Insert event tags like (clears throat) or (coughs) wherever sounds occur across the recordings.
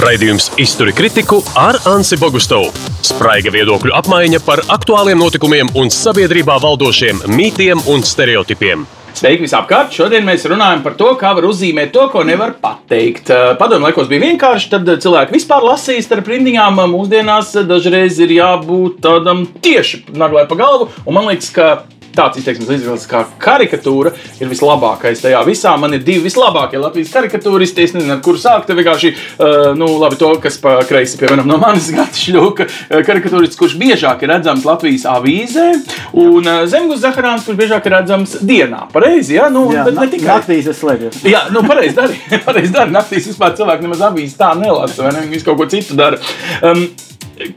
Raidījums Izturi kritiku ar Ansi Bogustovu. Spraiga viedokļu apmaiņa par aktuāliem notikumiem un sabiedrībā valdošiem mītiem un stereotipiem. Sveiki visapkārt! Šodien mēs runājam par to, kā var uzzīmēt to, ko nevar pateikt. Padomju laikos bija vienkārši, tad cilvēki vispār lasīja starp rindiņām. Mūsdienās dažreiz ir jābūt tādam tieši naglai pa galvu, un man liekas, ka tāds izteiksmes līdzeklis kā karikatūra ir vislabākais tajā visā. Man ir divi vislabākie Latvijas karikatūristi. Es nezinu, ar kuru sākt. Vienkārši, uh, nu, labi, to, kas pa kreisi, piemēram, no manis gada (laughs) šļūka, karikatūrists, kurš biežāk ir redzams Latvijas avīzē, un uh, Zemgus Zaharāns, kurš biežāk ir redzams dienā. Pareizi, jā, nu, Jā, bet ne tikai. Naktīs es slēpjos. Jā, nu, pareizi dari. (laughs) pareizi dari. Naktīs vispār cilvēki nemaz avīzes tā nelasa, vai ne? Viņi kaut ko citu dara. Um,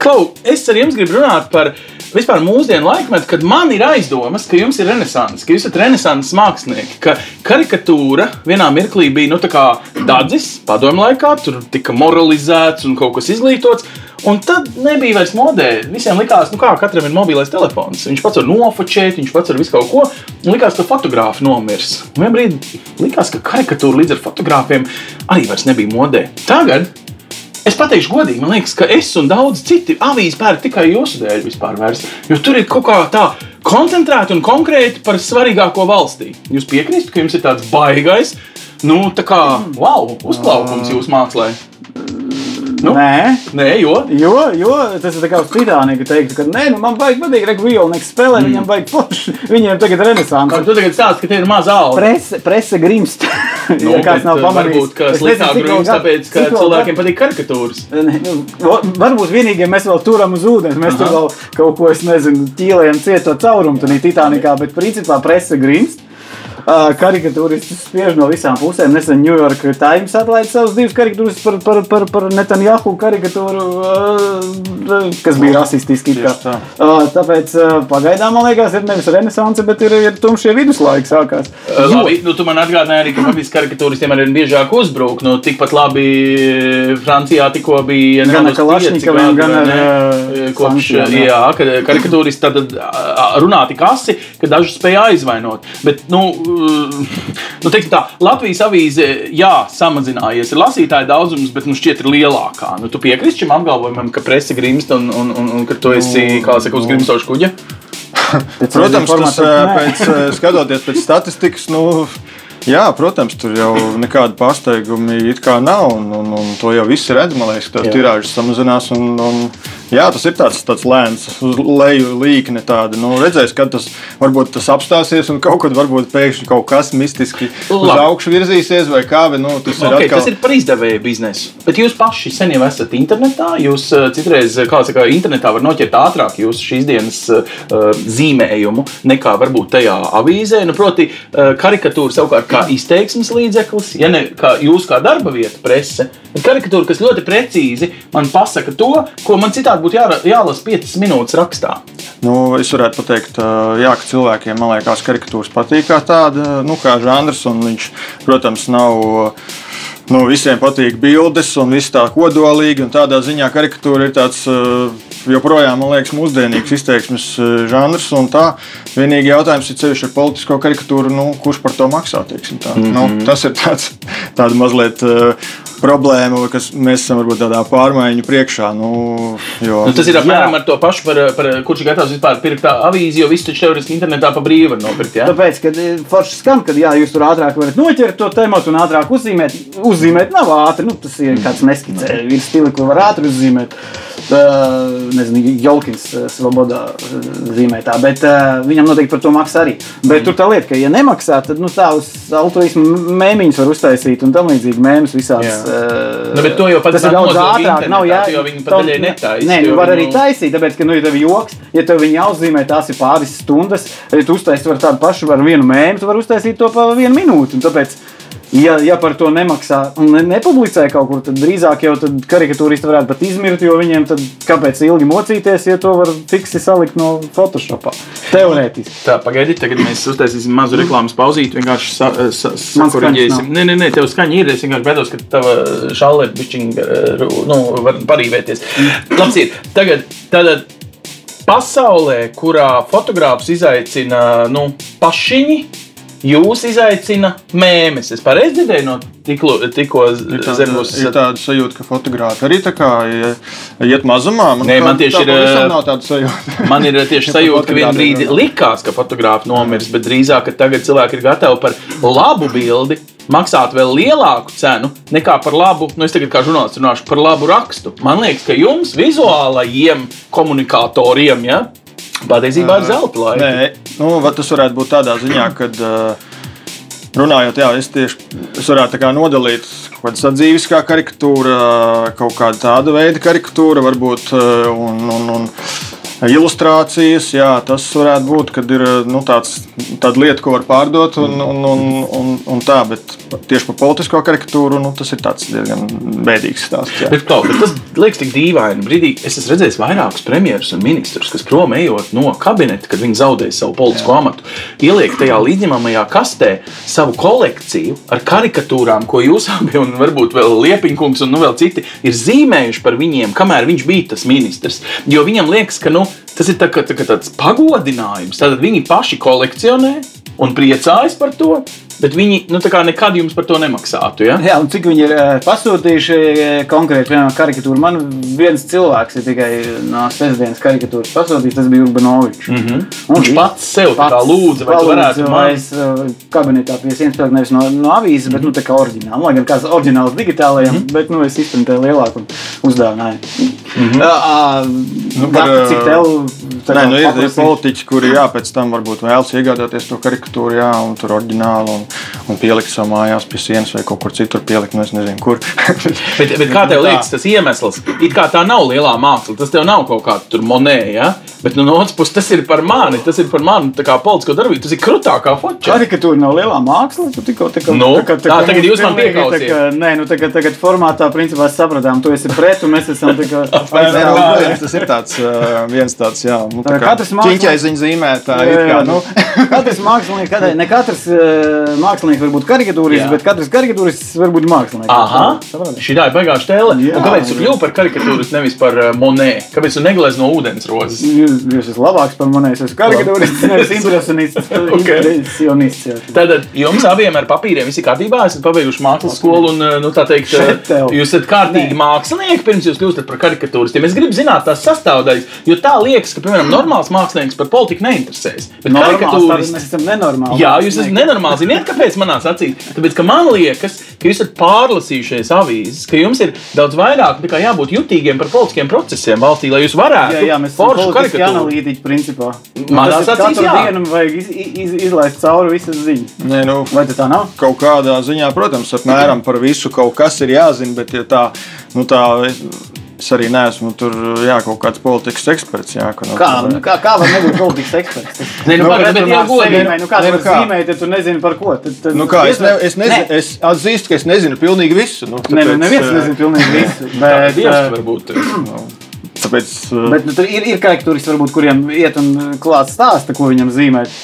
Klau, es ar jums gribu runāt par vispār mūsdienu laikmetu, kad man ir aizdomas, ka jums ir renaissance, ka jūs esat renaissance mākslinieki, ka karikatūra vienā mirklī bija nu, dadzis padomu laikā, tur tika moralizēts un kaut kas izglītots. Un tad nebija vairs modē. Visiem likās, nu kā katram ir mobilais telefons. Viņš pats var nofočēt, viņš pats var visu kaut ko. Un likās, ka fotogrāfi nomirs. Un vienā brīdī likās, ka karikatūra līdz ar fotogrāfiem arī vairs nebija modē. Tagad Es pateikšu godīgi, man liekas, ka es un daudz citi avīzi pērk tikai jūsu dēļ vispār. Vairs, jo tur ir kaut kā tā koncentrēti un konkrēti par svarīgāko valstī. Jūs piekrītat, ka jums ir tāds baigais, nu, tā kā wow, uzplaukums jūsu mākslā. Nu? Nē, Nē, jo. jo, jo tas ir kā uz Titanika teikt, ka nē, nu man vajag patīk, ka Vīlnieks spēlē, mm. viņam vajag forši. (laughs) Viņiem tagad ir renesanse. tu tagad stāsti, ka te ir maza alga? Prese, prese grimst. Nu, (laughs) ja kāds nav uh, pamanījis. Varbūt, ka sliktāk gadu- tāpēc, ka cilvēkiem patīk karikatūras. Ne, nu, va- Varbūt vienīgie mēs vēl turam uz ūdens. Mēs tur Aha. vēl kaut ko, es nezinu, ķīlējam cieto caurumu tajā Titanikā, bet principā presa grimst. Uh, karikatūristi spiež no visām pusēm. Nesen New York Times atlaida savus divus karikatūrus par, par, par, par Netanjahu karikatūru, uh, kas bija rasistiski. it kā. Tā. Uh, tāpēc pagaidām, man liekas, ir nevis renaissance, bet ir, ir tumšie viduslaiki sākās. Labi, nu, tu man atgādināji arī, ka Latvijas karikatūristiem arī biežāk uzbruk. Nu, tikpat labi Francijā tikko bija Gan ar Kalašņikoviem, gan ar, ne? kopš jā. karikatūristi tad runā tik asi, ka dažus spēja aizvainot. Bet, nu, nu tā, Latvijas avīze, jā, samazinājies ir lasītāju daudzums, bet nu šķiet ir lielākā. Nu, tu piekrīsti šim apgalvojumam, ka presa grimst un, un, un, un ka tu esi, kā saka, uz grimstošu kuģa? Protams, tas pēc, skatoties pēc statistikas, nu, jā, protams, tur jau nekāda pārsteiguma it kā nav. Un, un, un to jau visi redz. Man liekas, ka tās tirāžas samazinās. Un, un, jā, tas ir tāds, tāds lēns, uz leju līkne. Tāda. Nu, redzēs, kad tas varbūt tas apstāsies un kaut kad varbūt pēkšņi kaut kas mistiski uz Labi. augšu virzīsies vai kā. Bet, nu, tas ir Okay, atkal. tas ir par izdevēju biznesu. Bet jūs paši sen jau esat internetā. Jūs uh, citreiz, kā saka, internetā var noķert ātrāk jūsu šīs dienas uh, zīmējumu nekā varbūt tajā avīzē. Nu, proti, uh, karikatūra savukārt kā izteiksmes līdzeklis, ja ne kā jūs kā darba vieta, prese. Karikatūra, kas ļoti precīzi man pasaka to, ko man citādi būtu jāra, jālasa 5 minūtes rakstā. Nu, es varētu pateikt, jā, ka cilvēkiem, man liekas, karikatūras patīk kā tāda, nu, kā žanrs. un Viņš, protams, nav. Nu, visiem patīk bildes, un viss tā kodolīgi. Tādā ziņā karikatūra ir tāds joprojām, man liekas, mūsdienīgs izteiksmes ā, žanrs. un Tā vienīgi jautājums ir ceļš ar politisko karikatūru, nu, kurš par to maksā. teiksim tā. Mm -hmm. nu, tas ir tāds, tāda mazliet ā, problēma, kas mēs esam varbūt tādā pārmaiņu priekšā. Nu, jo, Nu, tas ir apmēram Jā. ar to pašu, par, par kurš ir gatavs vispār pirkt tā avīzi, jo viss taču teorētiski internetā pa brīvu var nopirkt. Ja? Tāpēc, kad eh, forši skan, ka jā, jūs tur ātrāk varat noķert to tēmu un ātrāk uzzīmēt. Uzzīmēt nav ātri. Nu, tas ir kāds neskicē. Ir stili, ko var ātri uzzīmēt. Uh, nezinu, Jolkins Svobodā uh, zīmē tā, bet viņam noteikti par to maksā arī. Bet mm. tur tā lieta, ka, ja nemaksā, tad nu, tā uz altruismu mēmīņus var uztaisīt un tam līdzīgi mēmus visādas. Uh, Nu, bet to jau pats ir daudz ātrāk. Nav jā, jo viņi pat daļai netaisa, Nē, nu, var arī taisīt, tāpēc, ka, nu, ja tev joks, ja tev viņa jāuzzīmē, tās ir pāris stundas, ja tu uztaisīsi var tādu pašu, var vienu mēnesi, tu vari uztaisīt to pa vienu minūti. un Tāpēc, ja, ja par to nemaksā un ne, nepublicē kaut kur, tad drīzāk jau karikatūristi varētu pat izmirt, jo viņiem tad kāpēc ilgi mocīties, ja to var fiksi salikt no Photoshopā. Teorētiski. Tā, pagaidiet, tagad mēs uztaisīsim mazu reklāmas pauzīti. Vienkārši sa, sa, Man sakoriģēsim. skaņas nav. Nē, nē, nē, tev skaņa ir. Es vienkārši baidos, ka tava šāle bišķiņa, nu, var parīvēties. Labs ir. Tagad, tad pasaulē, kurā fotogrāfs izaicina, nu, pašiņi, jūs izaicina mēmes. Es pareizi dzirdēju no tiklo, tikko zemes. ir tāda sajūta, ka fotogrāfi arī tā kā ie- iet mazumā. Nē, man tieši tā ir, ā, nav tāda sajūta. Man ir tieši (laughs) Ja par sajūta, ka vienā brīdī likās, ka fotogrāfi nomirs, bet drīzāk ka tagad cilvēki ir gatavi par labu bildi maksāt vēl lielāku cenu nekā par labu, nu es tagad kā žurnālists runāšu par labu rakstu. Man liekas, ka jums, vizuālajiem komunikatoriem, ja, patiesībā ir zelta laika. Nē, nu, tas varētu būt tādā ziņā, ka runājot, jā, es tieši es varētu kā nodalīt kaut kādu sadzīviskā karikatūru, kaut kādu tādu veidu karikatūru, varbūt un, un, un ilustrācijas. Jā, tas varētu būt, kad ir nu, tāds, tāda lieta, ko var pārdot, un, un, un, un, un tā, bet tieši par politisko karikatūru nu, tas ir diezgan bēdīgs stāsts. jā. Bet, kaut, bet tas liekas tik dīvaini. Brīdī es esmu redzējis vairākus premjerus un ministrus, kas prom ejot no kabineta, kad viņi zaudēja savu politisko Jā. amatu, ieliek tajā līdzinājumajā kastē savu kolekciju ar karikatūrām, ko jūs abi un varbūt vēl Liepiņkungs un nu, vēl citi ir zīmējuši par viņiem, kamēr viņš bija tas ministrs. Jo viņam liekas, ka nu, tas ir tā, kā, tā, kā tāds pagodinājums. Tad viņi paši kolekcionē un priecājas par to. Bet viņi nu, tā kā nekad jums par to nemaksātu. Ja? Jā, un cik viņi ir eh, pasūtījuši eh, konkrēti piemēram, karikatūru. Man viens cilvēks ir tikai no sestdienas karikatūras pasūtījis, tas bija Urbanovičs. Mm -hmm. Viņš pats sev tā kā lūdza, vai tu varētu man... Es uh, kabinetā pie sienas pēc nevis no, no avīzes, bet nu, tā kā oriģināli. Lai gan kāds oriģināls digitālajam, mm -hmm. bet nu, es izprintēju lielāku un uzdāvināju. Mm -hmm. uh, Nu, par, Gata, cik tev tā Nē, kā nu, ir, ir politiķi, kuri jā, pēc tam varbūt vēlas iegādāties to karikatūru, jā, un tur oriģinālu un, un pielikt savā mājās pie sienas vai kaut kur citur pielikt, nu es nezinu, kur. (laughs) Bet, bet kā tev liekas, tas iemesls? It kā tā nav lielā māksla, tas tev nav kaut kāda tur monēta, ja? bet nu, no otras puses tas ir par mani, tas ir par manu tā kā politisko darbību, tas ir krutākā foča. Karikatūra nav lielā māksla. Tu tikko tā kā Nu, tā, tagad mums jūs man pilnīgi piekausiet. tā kā- Nē, nu tagad, tagad formātā principā sapratām, tu esi pret un mēs esam tā kā. (laughs) Nu, protams, tas ir tāds, uh, viens tāds, jā, nu, tā kā Katrs mākslinieks- ķiņķaiziņa zīmētāji. Jā, it kā, jā, nu. Katrs mākslinieks, kad- (laughs) ne katrs uh, mākslinieks var būt karikatūrists, bet katrs karikatūrists var būt mākslinieks. Aha, šī ir baigā stēle. Jā. Kāpēc tu kļuvi par karikatūru, nevis par uh, monētu? Kāpēc tu neglez no ūdens rozes? Jūs esat labāks par mani. Es esmu karikatūrists, nevis impresionists. (laughs) Ok. Impresionists. jā. Tātad jums abiem ar papīriem viss ir kārtībā. Esat pabeiguši mākslas skolu un, uh, nu, tā teikt, tev. jūs esat kārtīgi mākslinieki pirms jūs kļūstat par karikatūristiem. Es gribu zināt tās sastāvdaļas, jo tā liekas, ka, piemēram, normāls mākslinieks par politiku neinteresēs. Bet karikatūrists Mēs esam nenormāli. Jā, jūs esat nenormāli. Ziniet, kāpēc manā acīs? Tāpēc, ka man liekas, ka jūs esat pārlasījušies avīzes, ka jums ir daudz vairāk jābūt jutīgiem par politiskiem procesiem valstī, lai jūs varētu Jā, jā, mēs esam foršu politiski analītiķi, principā. Manā acīs jā. dienu vajag iz, iz, izlaist cauri visas ziņas. Nē, nu, Vai tā nav? kaut kādā ziņā, protams, apmēram par visu kaut kas ir jāzina, bet ja tā, nu, tā es, arī neesmu tur, jā, kaut kāds politikas eksperts. Jā, ka, nu, Kā, tur- kā, kā var nebūt politikas eksperts? (laughs) Nē, nu, bet godīgi. sevi, vai Nu, kā Nē, tu nu vari kā? zīmēt, ja tu nezini par ko? Tad, tad Nu, kā, es, ne, es, nezinu, es atzīstu, ka es nezinu pilnīgi visu. Nu, Nē, nu, tāpēc, neviens eh, nezina pilnīgi (laughs) visu. Tā Bet, Dievs eh, varbūt. (clears throat) Tāpēc, eh, bet nu, tur ir, ir karikatūristi, varbūt, kuriem iet un klāt stāsta, ko viņam zīmēt.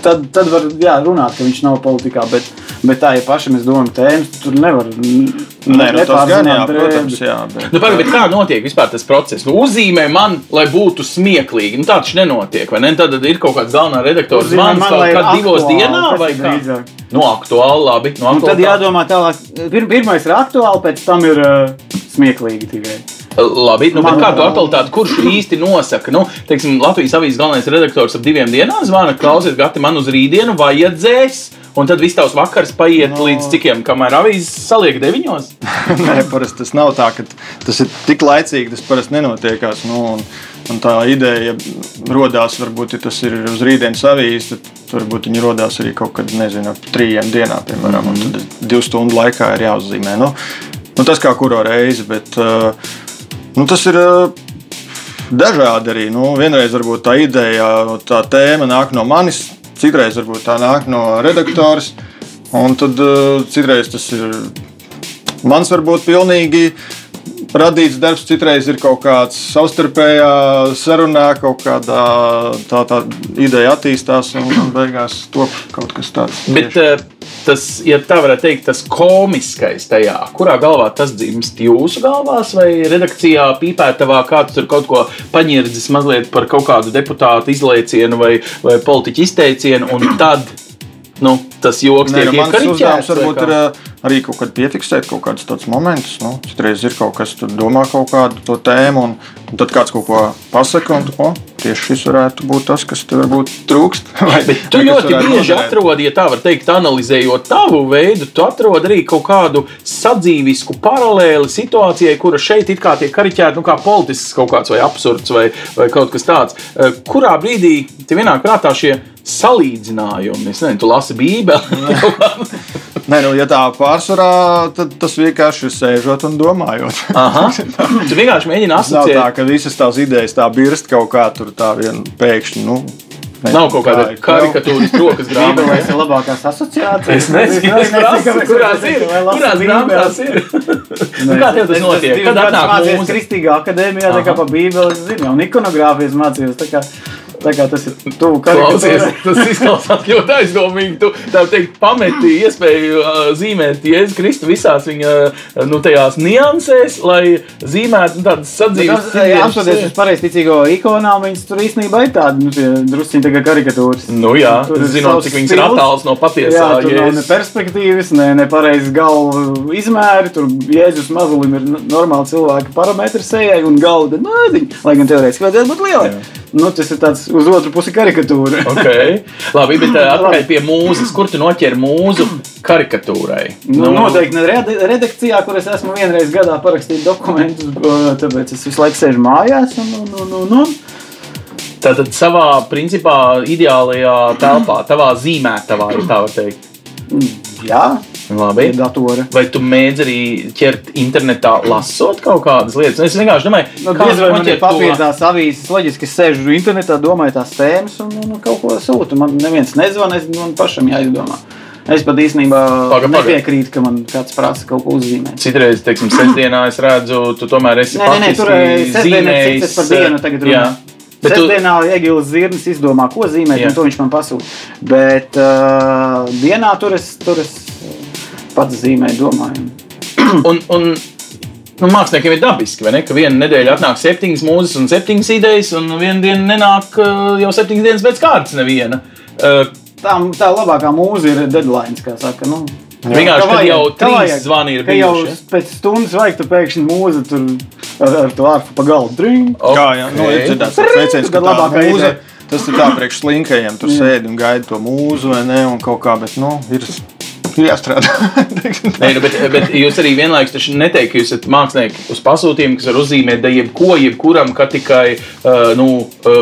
Tad, tad var jā, runāt, ka viņš nav politikā, bet, bet tā, ja pašam es domāju, tēmas, tur nevar. Nē, nu, nepārzināt protams, drēbi. jā. Bet, Nu, pagaid, bet kā notiek vispār tas process? Nu, uzzīmē man, lai būtu smieklīgi. Nu, tā taču nenotiek. vai Ne? Tad ir kaut kāds galvenā redaktora zvans man, kaut ir kad divos dienā vai ir kā? drīzāk. Nu, aktuāli, labi. Nu, tad aktuāli, tā. jādomā tālāk. Pir, pirmais ir aktuāli, pēc tam ir uh, smieklīgi tikai. Labi, nu, bet Man- kā tu aktualitāti, kurš īsti nosaka? Nu, teiksim, Latvijas avīzes galvenais redaktors ap diviem dienām zvana, klausies, gati man uz rītdienu vajadzēs. Un tad viss tavs vakars paiet no. līdz cikiem, kamēr avīzes saliek deviņos. (laughs) Nē, parasti tas nav tā, ka tas ir tik laicīgi, tas parasti nenotiekās. Nu, un, un tā ideja radās, varbūt, ja tas ir uz rītdienas avīzes, tad varbūt viņi radās arī kaut kad, nezinu, ap trījiem dienām, piemēram, mm -hmm. un tad divu stundu laikā ir jāuzzīmē. Nu, nu, tas kā kuro reizi, bet uh, nu, tas ir. Uh, Dažādi arī. Nu, vienreiz varbūt tā ideja, tā tēma nāk no manis, citreiz varbūt tā nāk no redaktoras. Un tad uh, citreiz tas ir mans varbūt pilnīgi radīts darbs, citreiz ir kaut kāds savstarpējā sarunā, kaut kādā tā, tā ideja attīstās un un beigās top kaut kas tāds. Bet eh, tas, ja tā varētu teikt, tas komiskais tajā, kurā galvā tas dzimst jūsu galvās vai redakcijā pīpētavā, kā tu tur kaut ko paņirdzis mazliet par kaut kādu deputātu izlaicienu vai, vai politiķu izteicienu, un tad, nu, tas joks Nē, tiek nu, iekariķēts. varbūt ir ā, arī kaut kad piefiksēt kaut kādus tādus momentus. Nu, citreiz ir kaut kas, tur domā kaut kādu to tēmu, un, un tad kāds kaut ko pasaka, un tu, o, tieši šis varētu būt tas, kas tev varbūt trūkst. (laughs) Vai, Bet tu vai ļoti bieži atrodi, ja tā var teikt, analizējot tavu veidu, tu atrodi arī kaut kādu sadzīvisku paralēli situācijai, kura šeit it kā tiek kariķēta, nu, kā politisks kaut kāds vai absurds vai, vai kaut kas tāds. Eh, Kurā brīdī tev ienāk prātā šie salīdzinājumi? Es nezinu, tu lasi Bībeli. (laughs) Nē, nu, ja tā pārsvarā, tad tas vienkārši ir sēžot un domājot. Aha. (laughs) Tu vienkārši mēģini Nav tā, asociēt. ka visas tās idejas tā birst kaut kā tur tā vien pēkšņi. Nu, ne, Nav kaut kāda karikatūras (laughs) rokas grāmata. Bībelēs ir labākās asociācijas. Es nezinu, kas prasu, kurās ir. Kurās grāmatās ir? Nu, Kā tev tas notiek? Kad atnāk mūzika? Kristīgā akadēmijā, tā kā pa Bībeli, es zinu, un ikonogrāfijas mācījos. Kā tas ir tuvu karikatūrai. tas izklausās ļoti aizdomīgi. Tu tā teikt, pameti iespēju zīmēt Jēzu Kristu visās viņa nu, tajās niansēs, lai zīmētu nu, tādas sadzīves Apskatoties uz pareizticīgo ikonām, viņas tur īstenībā ir tādi nu, drusciņi tā kā karikatūras. Nu jā, Tur zinot, cik viņas ir attāls no patiesā Jā, tur nav ne Jēzus. perspektīvas, ne, ne pareizas galvu izmēri. Tur Jēzus mazulim ir normāli cilvēka parametri sejai un galda nādiņa. Lai gan teorētiski vajadzētu būt lielai. Nu, tas ir tāds uz otru pusi karikatūra. (laughs) Okay. Labi, bet uh, atpakaļ pie mūzes. Kur tu noķer mūzu karikatūrai? Nu, noteikti ne rede- redakcijā, kur es esmu vienreiz gadā parakstījis dokumentus, tāpēc es visu laiku sēžu mājās. Un, un, un, un, un. Tātad savā principā ideālajā telpā, tavā zīmētavā, ja tā var teikt. Jā, Labi. datora. Vai tu mēdz arī ķert internetā, lasot kaut kādas lietas? Es vienkārši domāju, Diez vai man ir papīra tās avīzes, loģiski es sēžu internetā, domāju tās tēmas un, un, kaut ko sūtu. Man neviens nezvanīs, man pašam jāizdomā. Es pat īstenībā Paga, paga. nepiekrītu, ka man kāds prasa kaut ko uzzīmēt. Citreiz, teiksim, (clears throat) sestdienā es redzu, tu tomēr esi Nē, nē, tur ir zīmējis, cits par dienu tagad jā. runā. Bet tu, Sestdienā Egils Zirnis izdomā, ko zīmēt, Jā. un to viņš man pasūta. Bet uh, dienā tur es, tur es pats zīmēju, domāju. (clears throat) un, un, nu, māksliniekiem ir dabiski, vai ne? Ka viena nedēļa atnāk septiņas mūzes un septiņas idejas, un viena diena nenāk uh, jau septiņas dienas pēc kārtas neviena. Uh, Tā, tā labākā mūzika ir deadline, kā saka. Nu, Vienkārši, Ka kad jau ka trīs vajag, zvani ir ka jau bijuši, pēc stundas vajag, tu pēkšņi mūzi tur ar, ar to ārpu pa galdu. Dring. Jā, jā, nu, ir dzirdēts tāds teiciens, ka tā labākā mūza, ideja. tas ir tā priekš slinkajiem, tur sēdi un gaida to mūzu vai ne, un kaut kā, bet, nu, ir jāstrādā. (laughs) Nē, nu, bet, bet jūs arī vienlaikus taču neteikt, ka jūs esat mākslinieki uz pasūtījumu, kas var uzzīmēt jebko, jebkuram, ka tikai uh, nu,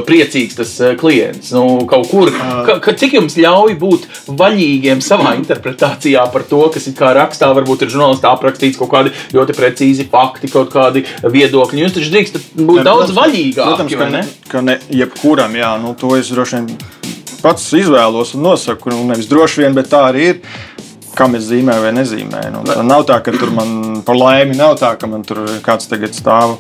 priecīgs tas klients. Nu, kaut kur, ka, ka, cik jums ļauj būt vaļīgiem savā interpretācijā par to, kas ir kā rakstā, varbūt ir žurnālistā aprakstīts kaut kādi ļoti precīzi fakti, kaut kādi viedokļi. Jūs taču drīkstat būt daudz vaļīgāki, Protams, vai ne? ka, ka ne jebkuram, jā, nu, to es droši vien pats izvēlos un nosaku. Nu, nevis droši vien, bet tā arī ir. Kam es zīmēju vai nezīmēju. Nu, tā nav tā, ka tur man par laimi nav tā, ka man tur kāds tagad stāv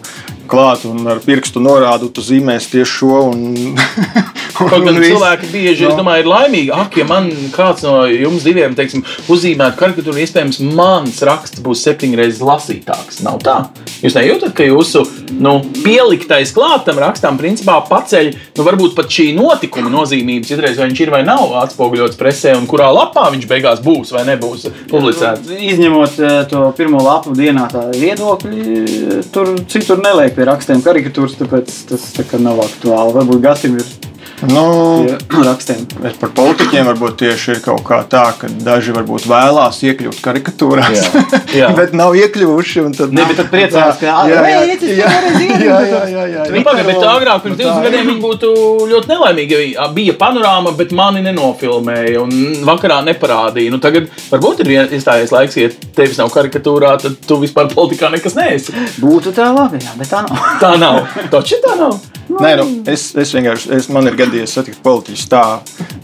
klāt un ar pirkstu norādu, tu zīmēsi tieši šo. Un, (laughs) Kaut gan cilvēki bieži, es Nu. domāju, ir laimīgi. Ak, ja man kāds no jums diviem, teiksim, uzzīmētu karikatūru, iespējams, mans raksts būs septiņreiz lasītāks. Nav tā. Jūs nejūtat, ka jūsu nu, pieliktais klātam rakstam, principā, paceļ, nu, varbūt pat šī notikuma nozīmības, citreiz, vai viņš ir vai nav atspoguļots presē, un kurā lapā viņš beigās būs vai nebūs publicēts. Izņemot eh, to pirmo lapu dienā, tā viedokļi, tur citur neliek pie rakstiem karikatūras, tāpēc tas tā kā nav aktuāli. Varbūt Gatim ir Nu, rakstiem. Bet par politiķiem varbūt tieši ir kaut kā tā, ka daži varbūt vēlās iekļūt karikatūrās, Jā. (laughs) Jā. bet nav iekļuvuši. un Tad, Ne, bet tad priecājās, ka, jā, jā, "Ej, es jā, jā, jā, jā, jā, Nu, pagaid, bet agrāk, pirms Nu, tā 20 ir. gadiem, viņi būtu ļoti nelaimīgi. ja Bija panorāma, bet mani nenofilmēja un vakarā neparādīja. Nu, tagad varbūt ir iestājies laiks, ja tevis nav karikatūrā, tad tu vispār politikā nekas neesi. Būtu tā labi, jā, bet tā nav. Tā nav. Taču tā nav. Nē, nu, es, es vienkārši, es, man ir gadījies satikt politiķus tā,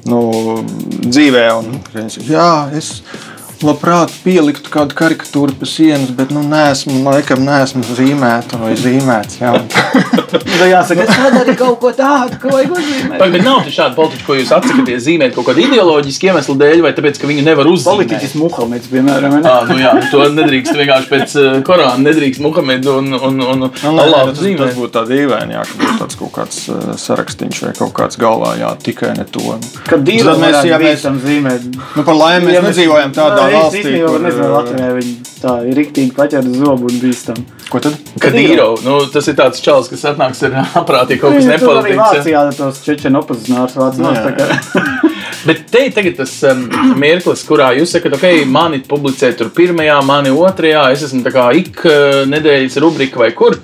nu, dzīvē, un viņi saka, jā, es. Labprāt pieliktu kādu karikatūru pie sienas, bet, nu, nesmu, laikam, nesmu zīmēta vai zīmēts. Jā. Tad (laughs) jāsaka, es padarīju kaut ko tādu, ko vajag uzzīmēt. Vai, bet nav taču šāda politiķa, ko jūs atsakāties zīmēt kaut kādu ideoloģisku iemeslu dēļ, vai tāpēc, ka viņu nevar uzzīmēt? Politiķis Muhameds, piemēram. ne? Ah, nu jā, nu to nedrīkst vienkārši pēc uh, Korāna, nedrīkst Muhamedu un, un, un Nu, nē, Allahu tas, tas zīmēt. būtu tā dīvaini, jā, ka būtu tāds kaut kāds uh, sarakstīns vai kaut kāds galvā, jā, tikai ne to. Kad dīvaini mēs, mēs ja mēs, bīstam zīmēt. nu, par laimi mēs nedzīvojam tādā Nē, es valstī, īstenībā kur, nezinu, uh, Latvijā viņi tā ir riktīgi paķēra zobu un bīstam. Ko tad? Kadīro, nu, tas ir tāds čels, kas atnāks ar (laughs) aprātī kaut kas Tur arī. Vācijā tos čečenu opozicionārus vāc Nu, nos. jā, tā kā- (laughs) Bet te ir tagad tas um, mirklis, kurā jūs sakat, ok, mani publicē tur pirmajā, mani otrajā, es esmu tā kā ik uh, nedēļas rubrika vai kur.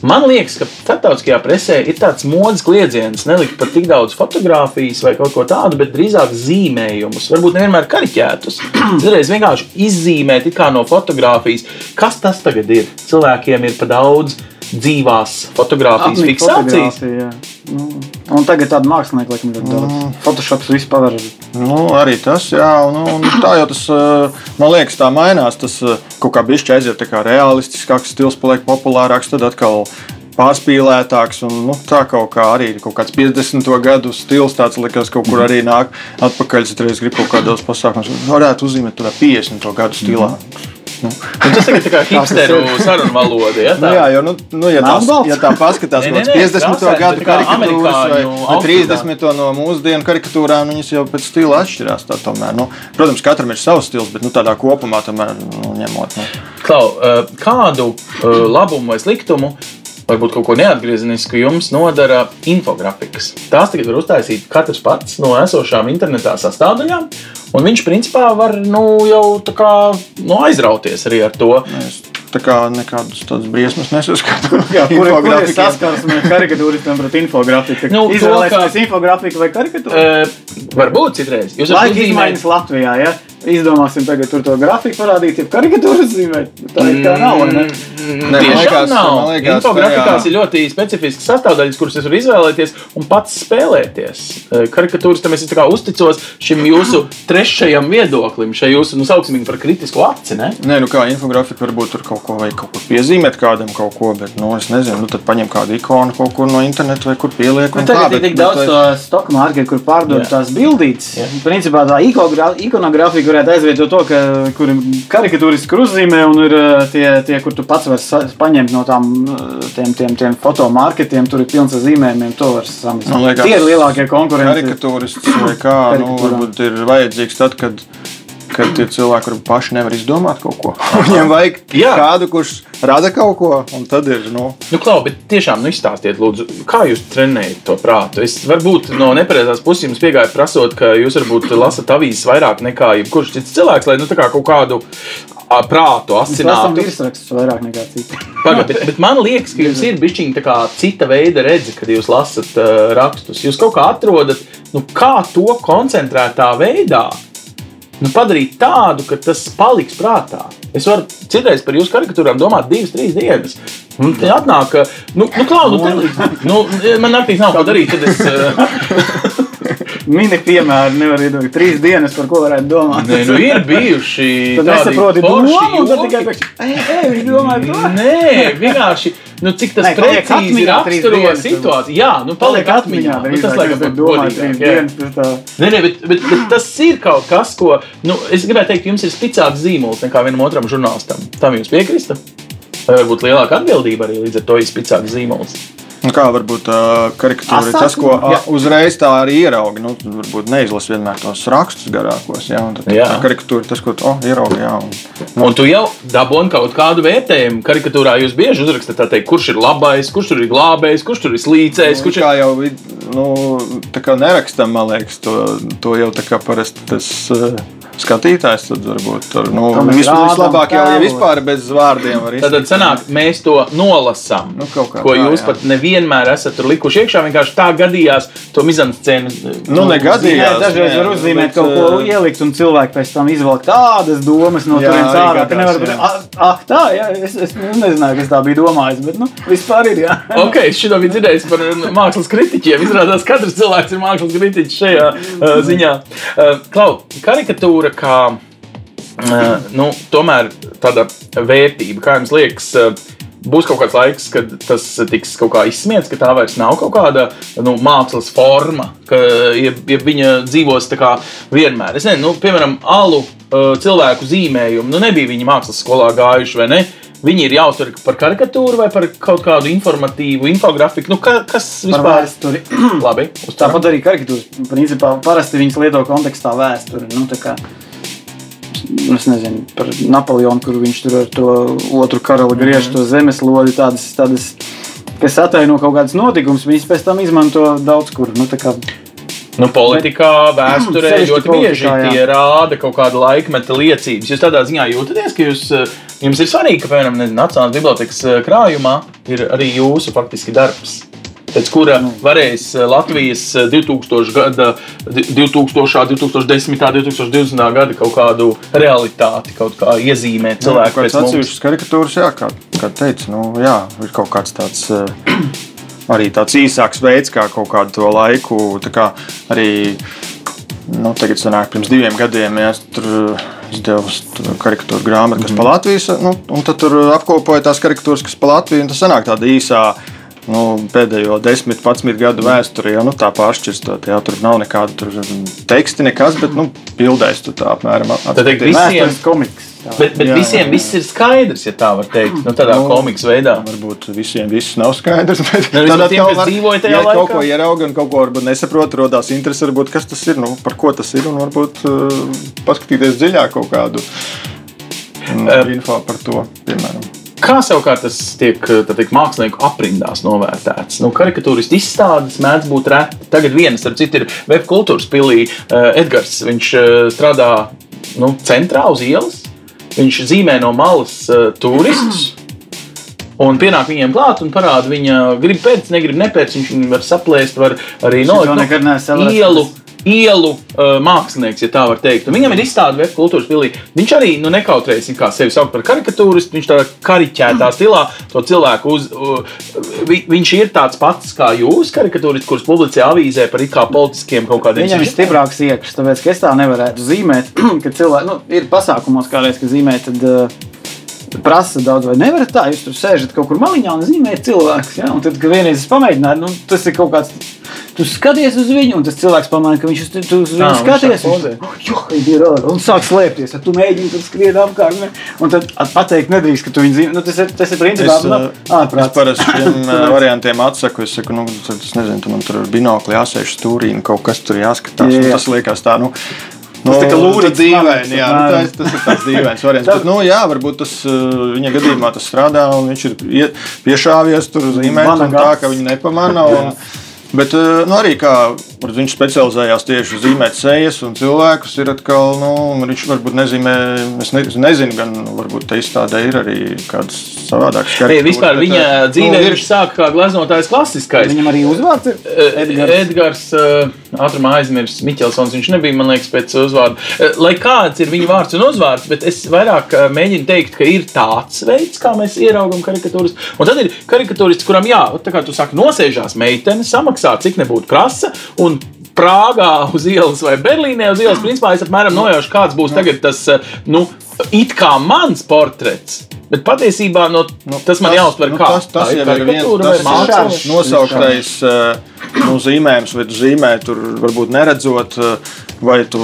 Man liekas, ka starptautiskajā presē ir tāds modes kliedziens, nelikt pat tik daudz fotografijas vai kaut ko tādu, bet drīzāk zīmējumus, varbūt nevienmēr kariķētus. (clears throat) Dažreiz vienkārši izzīmēt no fotografijas, kas tas tagad ir. Cilvēkiem ir pa daudz dzīvās fotografijas Apnika fiksācijas. fotogrāfija. Nu, Un tagad tāda mākslinieka laikam ļoti daudz. Photoshops viss paver. Nu, arī tas, jā, nu, tā jau tas, uh, man liekas, tā mainās. Tas uh, kaut kā bišķi aiziet, tā kā realistiskāks stils paliek populārāks, tad atkal pārspīlētāks. Un, nu, tā kaut kā arī kaut kāds 50. gadu stils, tāds likās, kaut kur arī nāk atpakaļ. Es reiz gribu kaut kādos pasākumos, varētu uzzīmēt tādā 50. gadu stilā. Nu, tas tagad tā kā hipsteru sarunu valoda. Ja, Nu, tā? jā, jo, nu, nu, ja, tās, ja tā paskatās, (laughs) Nē, nē, nē, 50. krāsaini, gadu karikatūras vai, vai outfitā. 30. no mūsdienu karikatūrām, nu, viņas jau pēc stila atšķirās. Tā, tomēr, nu, protams, katram ir savs stils, bet nu, tādā kopumā tomēr nu, ņemot. Nu. Klau, uh, kādu uh, labumu vai sliktumu, varbūt kaut ko neatgriezenisku jums nodara infografikas? Tās tagad var uztaisīt katrs pats no esošām internetā sastāvdaļām, un viņš principā var nu, jau tā kā, nu, aizrauties arī ar to. Es tā kā nekādus tādus briesmas nesaskatu. (laughs) Jā, kur, kur ir saskarsme karikatūristam pret infografiku? Nu, Nu, to, Izvēlēties ka- infografiku vai karikatūru? Uh, varbūt citreiz. Jūs Laika izmaiņas Latvijā. Ja? Izdomāsim tagad tur to grafiku parādīt, ja karikatūru zīmēt. Tā ir tā nav. vai ne? Mm, Nē, liekas, nav. liekas, Infografikās tajā- ir ļoti specifiskas sastāvdaļas, kuras es varu izvēlēties un pats spēlēties. Karikatūras tam es tā kā uzticos šim jūsu trešajam viedoklim, šai jūsu, nu, sauksim viņu par kritisku aci. Ne? Nē, nu kā infografika varbūt tur kaut ko vai kaut kur piezīmēt kādam kaut ko, bet, nu, es nezinu, nu, tad paņem kādu ikonu kaut kur no interneta vai kur pieliek. Nu, tagad tā, ir tik daudz to stoku mārketu, kur pārdod Jā. tās bildītes. Jā. Principā tā ikonogrāfija varētu aizvietot to, ka kur karikatūriski uzzīmē un ir uh, tie, tie, kur tu pats vari paņemt no tām uh, tiem, tiem, tiem fotomārketiem. Tur ir pilns ar zīmējumiem, to var samazināt. Tie ir lielākie konkurenti. karikatūrists vai kā, nu, varbūt ir vajadzīgs tad, kad. Kad tie cilvēki kur paši nevar izdomāt kaut ko. (laughs) Viņiem vajag Jā. kādu, kurš rada kaut ko, un tad ir. Nu, Nu, Klau, bet tiešām nu, izstāstiet, lūdzu, kā jūs trenējat to prātu. Es varbūt no nepareizās puses jums piegāju prasot, ka jūs varbūt lasat avīzes vairāk nekā jebkurš cits cilvēks, lai nu, tā kā kaut kādu prātu Mēs lasām asinātu. virsrakstus vairāk nekā citi. Pagad, bet, bet man liekas, ka jums ir bijis cita veida redzes, kad jūs lasat uh, rakstus. Jūs kaut kā atrodat, nu, kā to koncentrētā veidā nu, padarīt tādu, ka tas paliks prātā. Es varu citreiz par jūsu karikatūrām domāt divas, trīs dienas. Un te atnāk, nu, nu, klau, nu, te, nu, man naktīs nav ko darīt. Tad es, uh, (laughs) Mini piemēri nevar iedomāties. Trīs dienas, par ko varētu domāt. nē, nu, ir bijuši (laughs) Tad nesaproti forši domu, un tad tikai "Ei, ei, viņš domāja to. Nē, vienkārši nu, cik tas Nē, paliek precīzi atmiņā raksturo situāciju. Jā, nu, paliek atmiņā. Nu, tas laikam ir tā. Nē, nē, bet, bet, bet tas ir kaut kas, ko nu, es gribēju teikt, jums ir spēcīgāks zīmols nekā vienam otram žurnālistam. Tam jūs piekrītat? Vai varbūt lielāka atbildība arī līdz ar to spēcīgāks zīmols? Nu, kā varbūt uh, karikatūra ir tas, ko uh, uzreiz tā arī ieraugi. Nu, varbūt neizlasa vienmēr tos rakstus garākos. Jā, un tad Jā. tā karikatūra ir tas, ko tu oh, ieraugi. Jā, un, Un tu jau dabūji kaut kādu vērtējumu. Karikatūrā jūs bieži uzrakstat, tā teikt, kurš ir labais, kurš tur ir glābējs, kurš tur ir slīcējs. Nu, Kurš ir... kā jau nu, tā kā nerakstam, man liekas, to, to jau tā kā parasti tas uh, skatītājs tad varbūt tur nu, vislabāk jau ja tēlu. vispār bez vārdiem var Tad izteikt. sanāk, mēs to nolasām. Nu, kā ko tā, jūs jā. pat nevienmēr esat tur likuši iekšā. Vienkārši tā gadījās to mizanscēnu. Nu, Nē, negadījās. dažreiz nē, var uzzīmēt bet, kaut ko ielikt, un cilvēki pēc tam izvelk tādas domas no turienes ārā, ka nevar būt. Ah, tā, jā, es, es nezināju, kas tā bija domājis, bet nu, vispār ir. Jā. (laughs) Ok, es šo biju dzirdējis par uh, mākslas kritiķiem. Izrādās, ka katrs cilvēks ir mākslas kritiķis šajā uh, (laughs) ziņā. Uh, Klau, karikatūra kā uh, nu, tomēr tāda vērtība, kā jums liekas, uh, būs kaut kāds laiks, kad tas tiks kaut kā izsmiets, ka tā vairs nav kaut kāda nu, mākslas forma, ka ja, ja viņa dzīvos tā kā vienmēr. Es nezinu, nu, piemēram, alu uh, cilvēku zīmējumu, nu nebija viņi mākslas skolā gājuši vai ne. Viņi ir jāuztver par karikatūru vai par kaut kādu informatīvu infografiku. Nu, ka, kas vispār vēsturi. (clears throat) Labi, uztveram. Tāpat arī karikatūras. Principā parasti viņas lieto kontekstā vēsturi. Nu, kā, es nezinu par Napoleonu, kur viņš tur ar to otru karali griež to zemeslodi. Tādas, tādas, kas ataino kaut kādas notikumus, viņas pēc tam izmanto daudz kur. Nu, Nu, politikā, (clears throat) vēsturē ļoti bieži tie rāda kaut kādu laikmeta liecības. Jūs tādā ziņā jūtaties, ka jūs, eh, jums ir svarīgi, ka, piemēram, Nacionālās bibliotekas eh, krājumā ir arī jūsu faktiski darbs. Pēc kura Nu. varēs eh, Latvijas eh, 2000, gada, 2000, 2010, 2020 gada kaut kādu realitāti, kaut kā iezīmēt cilvēku Kāds pēc atsevišķas karikatūras, jā, kā, kā teica, nu, jā, ir kaut kāds tāds. eh, Arī tāds īsāks veids, kā kaut kādu to laiku, tā kā arī nu, tagad, sanāk, pirms diviem gadiem, ja tur izdevu tur karikatūru grāmatu, kas mm -hmm. pa Latvijas, nu, un tad tur apkopoja tās karikatūras, kas pa Latviju, un tas sanāk tāda īsā. Nu, pēdējo 10, 11 gadu vēsturē jau nu, tā pāršķirstot. Jā, tur nav nekāda tur, teksta, nekas, bet nu, bildēs tur tā apmēram. Tad atskatīties. Visiem- komiks. Jā. Bet, bet Jā, visiem jā. viss ir skaidrs, ja tā var teikt. Nu, tādā Nu, komiks veidā. Varbūt visiem viss nav skaidrs. Bet Nu, tad tiem, var- dzīvoja tajā ja laikā. kaut ko ierauga un kaut ko varbūt nesaprot, rodās interesi, varbūt kas tas ir, nu, par ko tas ir, un varbūt uh, paskatīties dziļāk kaut kādu mm, Eh. info par to, piemēram. Kā savukārt tas tiek tā teikt, mākslinieku aprindās novērtēts? Nu, karikatūristu izstādes mēdz būt reti. Tagad viens, starp citu, ir Web kultūras pilī uh, Edgars. Viņš uh, strādā nu, centrā uz ielas. Viņš zīmē no malas uh, turistus. Un pienāk viņiem klāt un parāda, viņa grib pēc, negrib nepēc. Viņš viņu var saplēst, var arī nolikt no, ielu. Ielu uh, mākslinieks, ja tā var teikt. Un viņam ir izstāde Web kultūras pilī. Viņš arī nu, nekautrējas kā sevi saukt par karikatūristu. Viņš tādā kariķētā stilā to cilvēku uz. Uh, vi, viņš ir tāds pats kā jūs, karikatūrists, kurš publicē avīzē par it kā politiskiem kaut kādiem Viņam ir stiprāks iekšs, tāpēc ka es tā nevarētu zīmēt. (clears throat) Kad cilvēki nu, ir pasākumos, kādreiz, kad zīmē, tad uh, prasa daudz, vai nevarat tā. Jūs tur sēžat kaut kur maliņā un zīmējat cilvēku. Ja? Un tad, kad vienreiz es pamēģināju, nu, tas ir kaut kāds. Tu skaties uz viņu, un tas cilvēks pamanā, ka viņš uz, viņš skaties. viņš, Un sāk slēpties. Tad tu mēģini tur skriet apkārt. Ne? Un tad at- pateikt, nedrīkst, ka tu viņu zīmē. Nu, tas ir, tas ir principā Es, nu, Es ārprāts. parasti šiem uh, (laughs) variantiem atsaku. Es saku, nu, tad es nezinu, tu man tur ar binokli jāsēž stūrī un kaut kas tur jāskatās. Jā, Jā, jā. Tas liekas tā, nu. Nu, tā kā lūrītis tas dīvaini, jā, nu, tas, tas ir tāds dīvains variants. Bet, nu, jā, varbūt tas uh, viņa gadījumā tas strādā un viņš ir ie- piešāvies tur zīmēt un tā, ka viņi nepamana. Un, Bet uh, nu, arī kā varbūt viņš specializējās tieši uz zīmēt sejas un cilvēkus, ir atkal, nu, viņš varbūt nezīmē, es ne, nezinu, gan nu, varbūt tā izstādē ir arī kāds savādāks Ei, karikatūras, vispār bet, viņa uh, dzīvē nu, ir- viņš sāk kā glaznotājs klasiskais. Viņam arī uzvārds ir Eh, Edgars, uh, ātrumā aizmirsis Miķelsons. Viņš nebija, man liekas, pēc uzvārda. Eh, Lai kāds ir viņa vārds un uzvārds, bet es vairāk eh, mēģinu teikt, ka ir tāds veids, kā mēs ieraugām karikatūras. Un tad ir karikatūrists, kuram, jā, tā kā tu saki, nosēžās meitene, samaksā, cik nebūtu prasa. Un Prāgā uz ielas vai Berlīnē uz ielas, principā es apmēram nojaušu, kāds būs tagad tas, eh, nu, it kā mans portrets. Bet patiesībā no, tas man jāuztver nu, kā tas, tas jau ir viens māksla? šāds nosauktais eh, nu, zīmējums, vai zīmē tur varbūt neredzot, eh, vai, tu,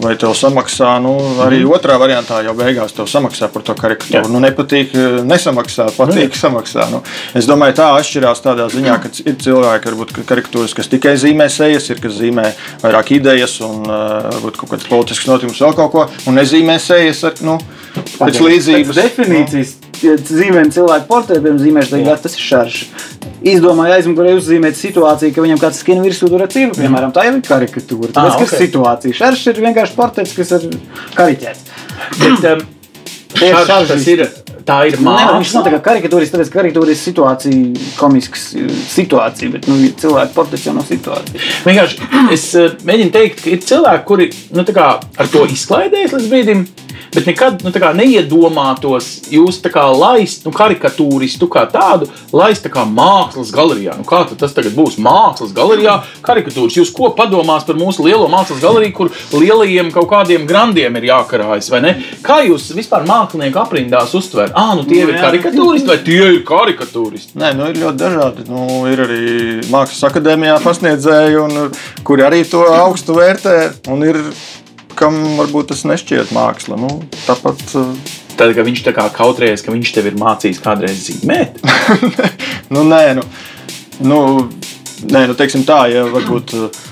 vai tev samaksā. Nu, arī mm. otrā variantā jau beigās tev samaksā par to karikatūru. Nu, nepatīk, eh, nesamaksā, patīk, samaksā. Nu, es domāju, tā atšķirās tādā ziņā, ka ir cilvēki, varbūt, ka karikatūras, kas tikai zīmē sejas, ir kas zīmē vairāk idejas un eh, varbūt kaut kāds politisks notikums, vēl kaut ko, un nezīmē sejas ar, nu, pēc līdzības. Pēc definīcijas, zīmējam cilvēku portretiem, zīmēšana tagad, tas ir šarš. Izdomāja aizmugurē uzzīmēt situāciju, ka viņam kāds skrien virsū tur ar cīru, piemēram, tā jau ir karikatūra. Ah, Tas ir situācija. Šarš ir vienkārši portrets, kas ir kariķēts. Bet, um, ir šarš, šarži. tas ir, tā ir Nu, nevar, viņš nav tā māksla. kā karikatūris, tāpēc ka karikatūra ir situācija, komisks eh, situācija, bet nu, cilvēku portrets jau nav situācija. Vienkārši es uh, mēģinu teikt, ka ir cilvēki, kuri nu, tā kā ar to izklaidējas līdz brīdim. Bet nekad nu, tā kā neiedomātos jūs tā kā laist nu, karikatūristu kā tādu, laist tā kā mākslas galerijā. Nu, kā tas tagad būs mākslas galerijā, karikatūras? Jūs ko padomās par mūsu lielo mākslas galeriju, kur lielajiem kaut kādiem grandiem ir jākarājas, vai ne? Kā jūs vispār mākslinieku aprindās uztverat? Ah, nu tie Nu, ir jā. karikatūristi vai tie ir karikatūristi? Nē, nu, ir ļoti dažādi. Nu, ir arī mākslas akadēmijā pasniedzēji, un, kuri arī to augstu vērtē. Un ir kam varbūt tas nešķiet māksla. Nu, tāpat uh, Tad, kad viņš kā kautrējas, ka viņš tev ir mācījis kādreiz zīmēt, (laughs) nu, nē, nu, nu, nē, nu, teiksim tā, ja varbūt. uh,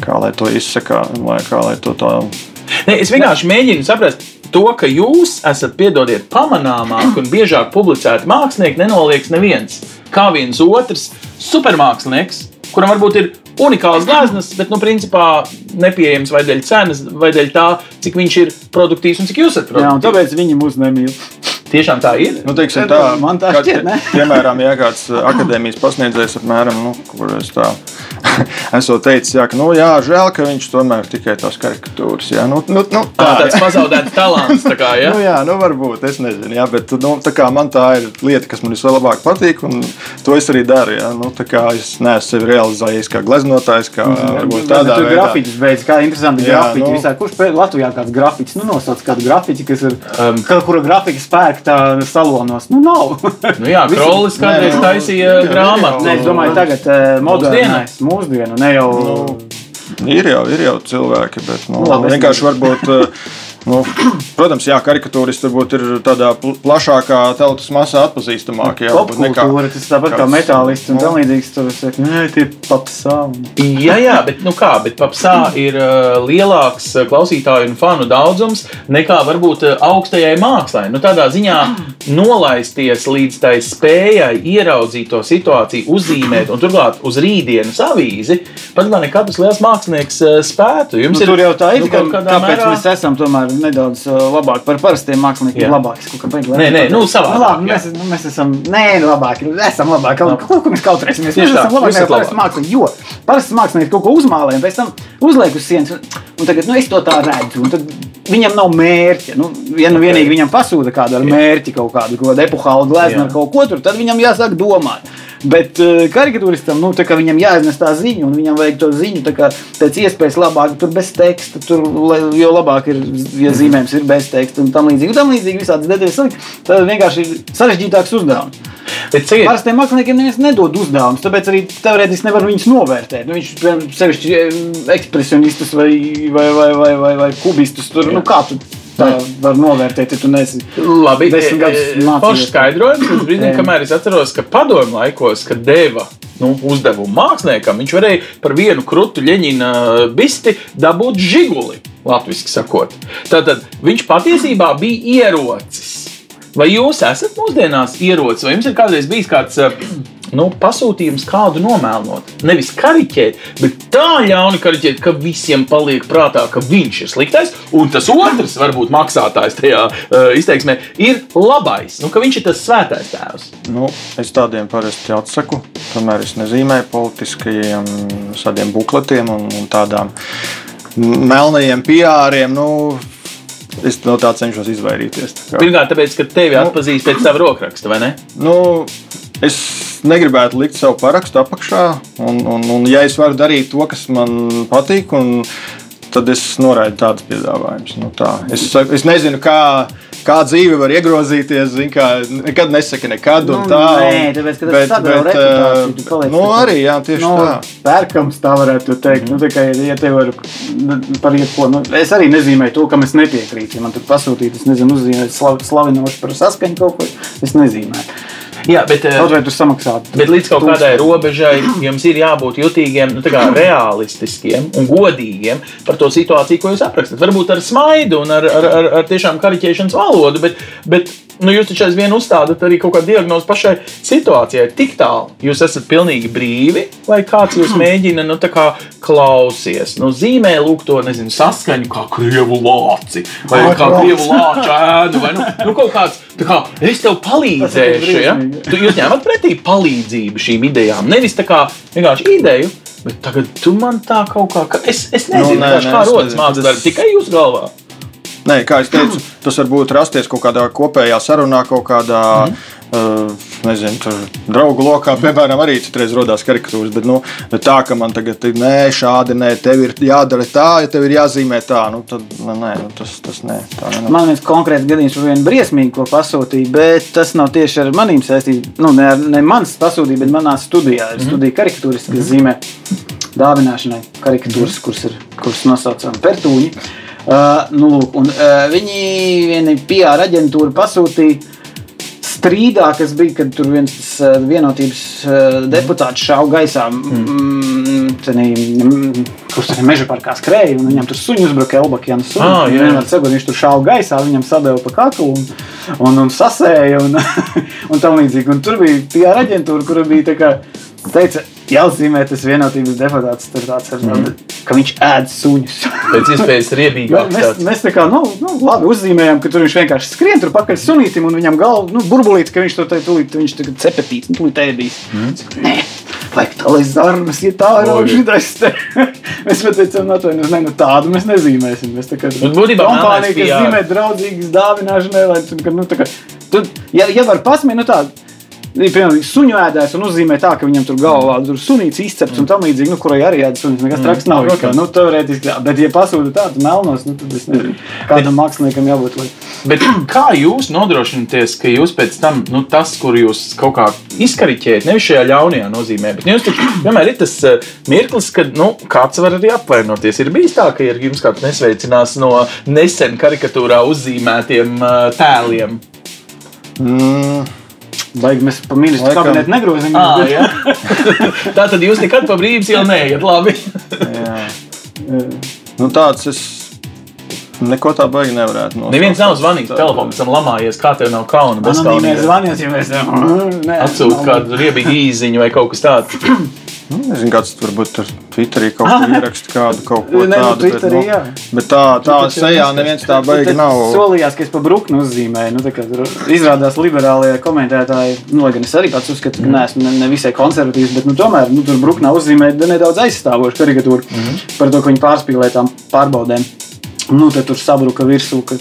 Kā lai to izsaka, lai, kā lai to tā. Ne, es vienkārši mēģinu saprast to, ka jūs esat, piedodiet, pamanāmāk un biežāk publicēti mākslinieki, nenoliedz neviens. Kā viens otrs supermākslinieks, kuram varbūt ir unikāls gleznas, bet, nu, principā nepieejams vai dēļ cenas, vai dēļ tā, cik viņš ir produktīvs un cik jūs esat Jā, un produktīvs. tāpēc viņi mūs nemīl. Tiešām tā ir. Nu, teiksim, Tā, man tā šķiet, ne? Piemēram, ja kāds uh, akadēmijas pasniedzējs, apmēram, nu, kur es tā (laughs) esmu teicis, jā, ka, nu, jā, žēl, ka viņš tomēr tikai tās karikatūras. Jā, nu, nu, nu, Tā, tāds pazaudēts talants. Tā kā, (laughs) ja? Nu, jā, nu, varbūt es nezinu, jā, bet nu, tā kā man tā ir lieta, kas man vislabāk patīk, un to es arī daru. Jā, nu, tā kā es neesmu sevi realizējies kā gleznotājs, kā varbūt tādā veidā. grafiķis beidz, kā interesanti Jā, grafiķi. nu. Visā, kurš Latvijā kāds grafiķis, nu nosauc kādu grafiķi, kas ir, um, kura grafika spērk tā salonos. Nu, nav. Nu, jā, (laughs) Krolis kādreiz nu, taisīja grāmatu. Nē, es domāju, tagad modernais, mūsdienu, ne jau. Ir jau, ir jau cilvēki, bet nu, Nu, labi, vienkārši varbūt. Nu, protams, jā, karikatūristi varbūt ir tādā pl- plašākā tautas masā atpazīstamākie. jā, Popkultūra, tas tāpat kā metālists un nu. tam līdzīgs. Tur saka, nē, tie papsā. Jā, jā, bet, nu kā, bet papsā ir uh, lielāks klausītāju un fanu daudzums nekā varbūt augstajai mākslai. Nu, tādā ziņā nolaisties līdz tai spējai ieraudzīt to situāciju, uzzīmēt un turklāt uz rītdienas avīzi, pat lai ne katrs liels mākslinieks spētu. Jums Nu, tur jau tā ir. nu, ka, kāpēc mērā- mēs esam tomēr nedaudz uh, labāki par parastiem māksliniekiem? Jā. Labāki, kaut kā baigi Nē, nē, nu, savādāk, Nu, labi, mēs, nu, mēs esam nē, labāki. Esam labāki. Kaut, kaut ko mēs kautrēsimies. Tieši Mēs tā, esam labāki nekā parasti mākslinieki. Jo parasti mākslinieki kaut ko uzmālē, un pēc tam uzliek uz sienas. Un, un tagad nu, es to tā redzu. un tad Viņam nav mērķa. Nu, ja nu vienīgi viņam pasūta kādu ar mērķi, kaut kādu, kaut kādu epohālu gleznu ar kaut ko tur, tad viņam jāsāk domāt. Bet uh, karikatūristam nu, tā kā viņam jāiznes tā ziņa, un viņam vajag to ziņu tā kā pēc iespējas labāk, tur bez teksta, tur, lai- jo labāk ir, ja zīmējums ir bez teksta un tam līdzīgi. Un tam līdzīgi visādas detaļas. Tas vienkārši ir sarežģītāks uzdevums. Bet ciet, Parastiem māksliniekiem neviens nedod uzdevumus, tāpēc arī teorētiski nevar viņus novērtēt. Nu, viņš sevišķi em, ekspresionistus vai, vai, vai, vai, vai, vai kubistus tur, nu, kā tu tā var novērtēt, ja tu neesi. Labi, gadus e, e, foršs skaidrojums. Līdz brīdim, (clears throat) kamēr es atceros, ka padomju laikos, kad deva nu, uzdevumu māksliniekam, viņš varēja par vienu krūtu ļeņina bisti dabūt žiguli, latviešu sakot. Tātad viņš patiesībā bija ierocis. Vai jūs esat mūsdienās ierocis, vai jums ir kādreiz bijis kāds eh, (clears throat) nu, pasūtījums kādu nomēlnot? Nevis kariķēt, bet tā ļauni kariķēt, ka visiem paliek prātā, ka viņš ir sliktais, un tas otrs, varbūt maksātājs tajā uh, izteiksmē, ir labais, nu, ka viņš ir tas svētais tēvs. Nu, es tādiem parasti atsaku. Tomēr es nezīmēju politiskajiem tādiem bukletiem un, un tādām melnajiem piāriem. Nu, es no tā cenšos izvairīties. Tā kā. Pirmkārt, tāpēc, ka tevi atpazīst pēc sava rokraksta, vai ne? Nu, es negribētu likt savu parakstu apakšā, un, un, un ja es varu darīt to, kas man patīk, un, tad es noraidu tādus piedāvājumus. Nu, tā. es, es nezinu, kā, kā dzīve var iegrozīties. zini, Kā, nekad nesaki nekad. Nu, tā, nē, tāpēc, ka tas tu paliec Nu, arī, jā, tieši nu, tā. Pērkams, tā varētu teikt. Nu, tā kā, ja tev ir par jebko, nu, es arī nezīmēju to, kam es nepiekrītu. Ja man tur pasūtīt, es nezinu, uzzīmēt slav, slavinošu par saskaņu kaut ko, es nezīmēju. Jā, bet, eh, Kaut vai tu samaksātu. Bet līdz kaut kādai robežai jums ir jābūt jutīgiem, nu, tā kā realistiskiem un godīgiem par to situāciju, ko jūs aprakstat. Varbūt ar smaidu un ar, ar, ar, ar tiešām kariķēšanas valodu, bet, bet nu, jūs taču aizvien uzstādat arī kaut kādu diagnozi pašai situācijai. Tik tālu jūs esat pilnīgi brīvi, vai kāds jūs mēģina nu, kā klausies. Nu, zīmē, lūk, to nezinu, saskaņu kā krievu lāci vai kā krievu lāča ēnu. Vai, nu, nu, kaut kāds, tā kā es tev palīdzēšu. Ja? Tu, jūs ņemat pretī palīdzību šīm idejām. Nevis tā kā vienkārši ideju, bet tagad tu man tā kaut kā. ka- Es, es nezinu, Nu, nē, nu, nē, kā rodas darbs tikai jūsu galvā. Nē, kā jau teicu, tas var būt rasties kaut kādā kopējā sarunā, kaut kādā. Mm -hmm. Uh, nezinu, tur draugu lokā, piemēram, arī citreiz radās karikatūras. Bet, nu, tā, ka man tagad ir nē, šādi nē, tev ir jādara tā, ja tev ir jāzīmē tā, nu, tad nu, nē, nu, tas, tas nē. Tā, nē. Man viens konkrēts gadījums par vienu briesmīgu, ko pasūtīja, bet tas nav tieši ar maniem saistīts. Nu, ne, ne mans pasūtīja, bet manā studijā. Es studēju karikatūras, kas zīmē dāvināšanai karikatūras, kuras, ir, kuras nosaucam Pertūņi. Uh, nu, lūk, un, uh, viņi viena PR aģentūra pasūtīja strīdā, kas bija, kad tur viens tas vienotības deputāts šāva gaisā, mm. mm, kurš tur meža parkā skrēja, un viņam tur suņi uzbruka Elbakijam. Ah, jā, jā. Cegur, viņš tur šāva gaisā, viņam sadeva pa kaklu un, un, un sasēja un, (laughs) un tam līdzīgi. Un tur bija PR aģentūra, kura bija tā kā teica, jāatzīmē tas vienotības deputāts, tāds, ar, mm. ka viņš ēd suņus. Pēc iespējas (laughs) riebīgāk. mēs, mēs tā kā, nu, nu, labi uzzīmējām, ka tur viņš vienkārši skrien tur pakaļ sunītim un viņam galva, nu, burbulīt, ka viņš to te tūlīt, viņš tagad cepetīts, nu, tūlīt ēdīs. Mm. Nē, vajag tā, lai zarnas, ja tā ir šitais te. (laughs) mēs pat teicām, atvainojos, ne, nu tādu mēs nezīmēsim. Mēs tā kā, kompānija, kas zīmē draudzīgas dāvināšanai, lai, nu, tā kā, tu, ja, ja var pasmēt, nu tā, Piemēram, suņu ēdājs un uzzīmē tā, ka viņam tur galvā tur sunīts izcepts un tam līdzīgi, nu, kurai arī ēdas sunis. Nekas traks nav. Mm. Kā, nu, teorētiski, bet, ja pasūta tādu melnos, nu, tad es nezinu, kādam māksliniekam jābūt. Lai... Bet kā jūs nodrošināties, ka jūs pēc tam, nu, tas, kur jūs kaut kā izkariķējat, nevis šajā ļaunajā nozīmē, bet jums taču vienmēr ir tas uh, mirklis, kad nu, kāds var arī apvainoties. Ir bijis tā, ka ir jums kāds nesveicinās no nesen karikatūrā uzzīmētiem uh, tēliem. Mm. Baigi mēs pa ministru Laikam... kabinetu negrozījām. Ah, (laughs) tā tad jūs nekad pa brīvības jau neiet labi. nu, tāds es neko tā baigi nevarētu. Neviens nav zvanījis telefonam, esam lamājies, kā tev nav kauna. Anonīmais zvanījis, ja mēs atsūtām (laughs) kādu riebīgu īziņu vai kaut kas tāds. Nu, nezinu, kāds tur varbūt tur Twitterī kaut ko (laughs) ieraksta, kādu kaut ko ne, tādu. Nu, Twitterī, bet, nu, bet tā, tā sejā neviens tā baigi nav. Solījās, ka es pa bruknu uzzīmēju. Nu, kā, izrādās liberālie komentētāji, nu, lai gan es arī pats uzskatu, ka mm. neesmu ne, ne visai konservatīvs, bet nu, tomēr nu, tur bruknā uzzīmēja nedaudz aizstāvošu karikatūru mm par to, ka viņi pārspīlē tām pārbaudēm. Nu, tad tur sabruka virsū. Ka,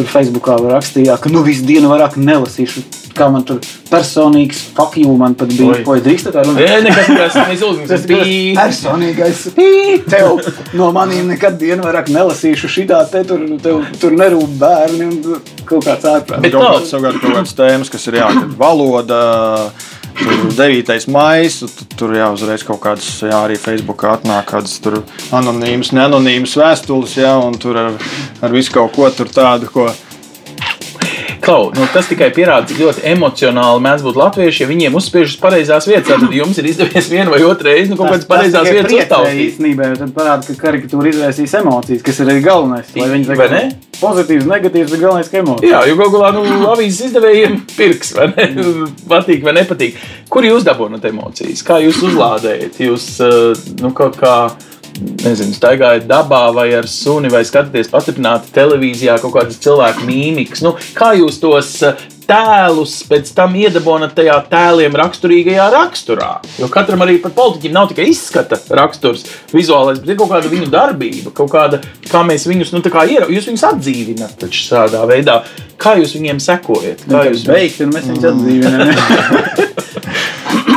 tur Facebookā rakstīja, ka nu visu dienu vairāk nelasīšu. Kā man tur personīgs fakju man pat bija. Ko drīkst tā runāt? Nē, nekas tāds. Tas bija personīgais. Tev no maniem nekad dienu vairāk nelasīšu šitā te tur, tev, tur nerūp bērni un kaut kāds ārprāt. Bet kāds savukārt kaut kāds tēmas, kas ir jā, valoda. Tur 9. maija, tur jau uzreiz kaut kādas, jā, arī Facebookā atnāk kādas anonīmas, neanonīmas vēstules, jā, un tur ar, ar visu kaut ko tādu, ko Klau, nu, tas tikai pierāda, cik ļoti emocionāli mēdz būt latvieši, ja viņiem uzspiež uz pareizās vietas. Tad jums ir izdevies vienu vai otru reizi nu, kaut kādas pareizās vietas uztaustīt. Īstenībā tad parāda, ka karikatūra izraisīs emocijas, kas ir arī galvenais. Lai viņi vai ne? Pozitīvs, negatīvs, bet galvenais, ka emocijas. Jā, jo galu galā nu, avīzes izdevējiem pirks, vai ne? Patīk vai nepatīk. Kur jūs dabūjat emocijas? Kā jūs uzlādējat? Jūs eh, nu, kaut kā nezinu, staigājat dabā vai ar suni, vai skatāties pastiprināti televīzijā kaut kādas cilvēku mīmikas. Nu, kā jūs tos eh, tēlus pēc tam iedabonat tajā tēliem raksturīgajā raksturā? Jo katram arī par politiķiem nav tikai izskata raksturs, vizuālais, bet ir kaut kāda viņu darbība, kaut kāda, kā mēs viņus, nu, tā kā iera, jūs viņus atdzīvināt taču šādā veidā. Kā jūs viņiem sekojat? Kā nu, jūs beigt, un mēs viņus atdzīvinām? (laughs)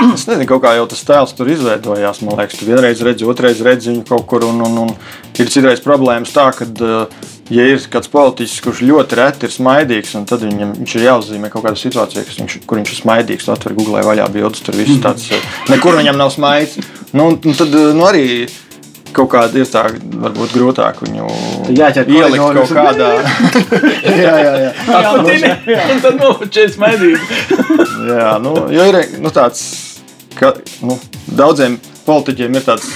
(coughs) es nezinu, kā jau tas tēls tur izveidojās. Man liekas, tu vienreiz redzi, otrreiz redzi viņu kaut kur. Un, un, un ir citreiz problēmas tā, ka, eh, ja ir kāds politiķis, kurš ļoti reti ir smaidīgs, tad viņam, viņš ir jāuzzīmē kaut kāda situācija, viņš, kur viņš ir smaidīgs. Atver Google vaļā bildes, tur viss tāds eh, - nekur viņam nav smaids. Nu, un tad eh, nu, arī kaut kāda ir tā, varbūt grūtāk viņu Jāķer ielikt kaut kādā. (laughs) jā, jā, jā. Atpatini, un tad nofočēs medīt. (laughs) jā, nu, jo ir nu, tāds ka nu, daudziem politiķiem ir tāds.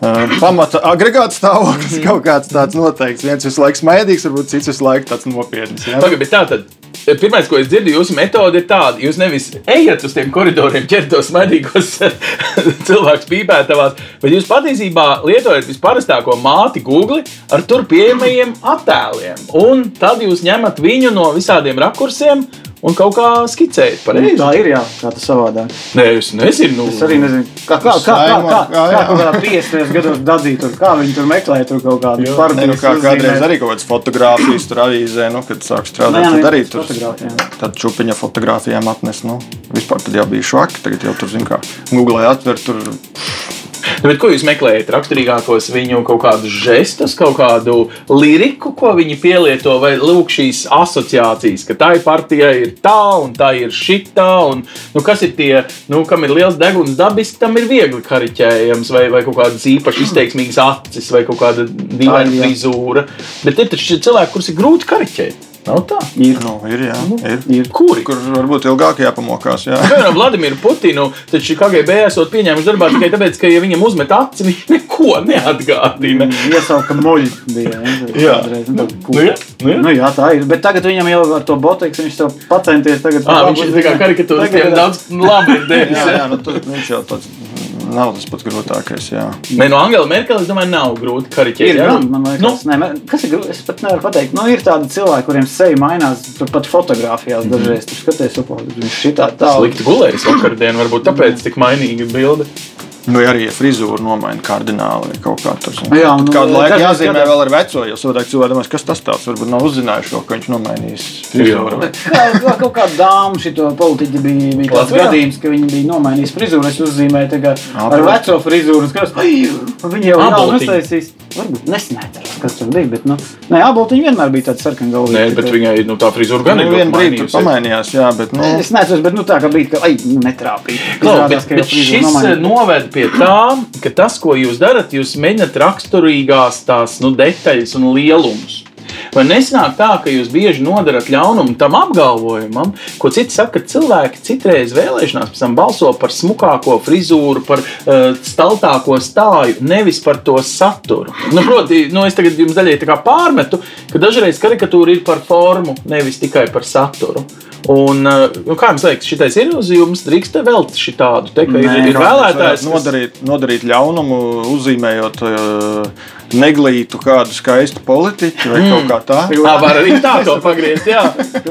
Uh, pamata agregāta stāvoklis mm. kaut kāds tāds noteikts. Viens visu laiku smaidīgs, varbūt cits visu laiku tāds nopietns. Ja? Pagaid, tā tad Pirmais, ko es dzirdu, jūsu metode ir tāda, jūs nevis ejat uz tiem koridoriem, ķerat tos medīgos (laughs) cilvēkus pīpētavās, bet jūs patiesībā lietojat visparastāko māti Google ar tur pieejamajiem attēliem. Un tad jūs ņemat viņu no visādiem rakursiem un kaut kā skicējat. Nu, Pareizi. Tā ir, jā, kā tas savādāk. Nē, es nezinu. Es arī nezinu, kā, kā, kā, kā, kā, jā, kā jā. kaut kādā 50 gados dadzīt, tur, kā viņi tur meklē tur kaut kādu partiju. nu, kā, kādreiz arī kaut kādas fotogrāfijas tur avīzē, nu, kad sāk strādāt. Nu, jā, tad arī nu, tur fotogrāfijām. tad čupiņa fotogrāfijām atnes. Nu, vispār tad jau bija švaki, tagad jau tur, zin kā, Google atver tur. Bet ko jūs meklējat? Raksturīgākos viņu kaut kādus žestus, kaut kādu liriku, ko viņi pielieto, vai lūk, šīs asociācijas, ka tai partijai ir tā un tā ir šitā. Un, nu, kas ir tie, nu, kam ir liels deguns dabiski, tam ir viegli kariķējams, vai, vai kaut kādas īpaši izteiksmīgas acis, vai kaut kāda dīvaina frizūra. Bet ir taču cilvēki, kurus ir grūti kariķēt. Nav tā. Ir. Nu, ir, jā, ir. Ir. Kuri? Kur varbūt ilgāk jāpamokās. Jā. Piemēram, Vladimiru Putinu, taču KGB esot pieņēmuši darbā tikai tāpēc, ka, ja viņam uzmet aci, viņš neko neatgādina. Iesauka muļi bija. (laughs) Jā. kādreiz, nu, Nu, jā, nu, jā. Nu, jā, tā ir. Bet tagad viņam jau ar to boteksu viņš jau pacenties. Tagad, Ah, viņš ir tā kā karikatūras, tiem daudz labi ir devis. Jā, jā. nu, tad viņš jau tāds nav tas pats grūtākais. Jā. Nē, no Angela Merkel, es domāju, nav grūti kariķēt. Ir jā? gan, man liekas, Nu, ne, kas ir grūti. Es pat nevaru pateikt, nu, ir tādi cilvēki, kuriem seja mainās, pat fotografijās dažreiz. Tur skaties, opa, viņš šitā tā. Slikti gulējis vakardien, varbūt tāpēc tik mainīga bilde. Nu, ja arī ja frizūra nomaina kardināli vai kaut kā tādu. Jā, un, kādu nu, laiku dažreiz jāzīmē gadās- vēl ar veco, jo savādāk cilvēki domās, kas tas tāds varbūt nav uzzinājuši, ka viņš nomainījis frizūru. Jā, (laughs) kā kaut kāda dāma šito politiķi bija, bija tāds gadījums, ka viņi bija nomainījuši frizūru. Es uzzīmēju tagad ar veco frizūru. "Ai, Viņi jau nav uztaisījis. Varbūt nesaprotu, kas tur bija. Bet, nu, nē, abultiņa vienmēr bija tāds sarkans galvā. Nē, bet viņai nu, tā frizūra gan Nu, ir vienu ļoti brīdi tur pamainījās, jā, bet nu, Es nezinu, bet nu, tā kā bija, ka ai, nu, netrāpīja. Bet, ka frizūru šis eh, noved pie tā, ka tas, ko jūs darat, jūs mēģināt raksturīgās tās nu, detaļas un lielumus. Vai nesnāk tā, ka jūs bieži nodarat ļaunumu tam apgalvojumam, ko citi saka, ka cilvēki citreiz vēlēšanās pēc tam balso par smukāko frizūru, par uh, staltāko stāju, nevis par to saturu. Nu, proti, nu, es tagad jums daļai pārmetu, ka dažreiz karikatūra ir par formu, nevis tikai par saturu. Un, uh, nu, kā jums liekas, šitais ir uz jums, drīkst velt šitādu te, ka Nē, ir, ir nu, vēlētājs, kas- nodarīt, nodarīt ļaunumu, uzzīmējot uh, neglītu kādu skaistu politiķu vai kaut kā tā. Tā var arī tā to (laughs) pagriezt. Jā.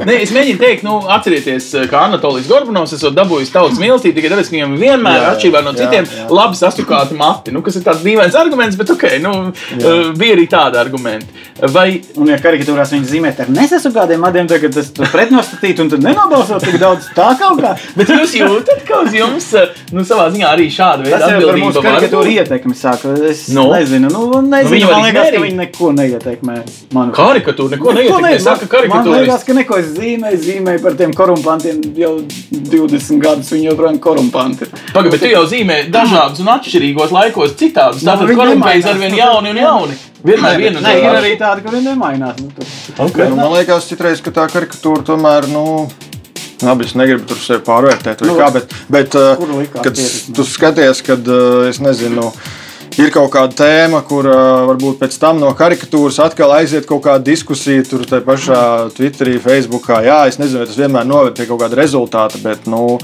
Nē, es mēģinu teikt, nu, atcerieties, ka Anatolijas Gorbanovs esat dabūjis tautas mīlestību tikai tāpēc, ka viņam vienmēr, Jā, atšķirībā no jā, citiem, jā. labi sastukāti mati. Nu, kas ir tāds dīvains arguments, bet ok, nu, uh, bija arī tādi argumenti. Vai Un, ja karikatūrās viņi zīmē ar nesasukādiem madiem, tad tas pretnostatīt un tad nenobalsot tik daudz tā kaut kā. Bet jūs jūtat, ka uz jums uh, nu, savā ziņā arī šāda veida atbildība būt? ietekmi sāka. Es Nu? nu? nezinu, nu, nezinu nu, var man liekas, ka viņi neko neietekmē. Man Karikatūra neko neietekmē. Saka, Man karikatūra. liekas, ka neko es zīmēju, zīmēju par tiem korumpantiem jau 20 gadus. Viņi joprojām korumpanti. ir. Pagaid, bet tu jau zīmē dažādus un atšķirīgos laikos citādus. Nu, Tātad viņi korumpējas nemainās. ar vien jauni un jauni. Vienmēr Nē, vienu Nē, ir arī tādi, kuriem nemainās. Nu. Okay. Nu, man liekas, citreiz, ka tā karikatūra tomēr. Nu, Labi, es negribu tur sevi pārvērtēt, vai Nu, kā, bet, bet uh, kad tu skaties, kad uh, es nezinu, ir kaut kāda tēma, kur uh, varbūt pēc tam no karikatūras atkal aiziet kaut kāda diskusija, tur tajā pašā Twitterī, Facebookā. Jā, es nezinu, vai tas vienmēr noved pie kaut kāda rezultāta, bet, nu,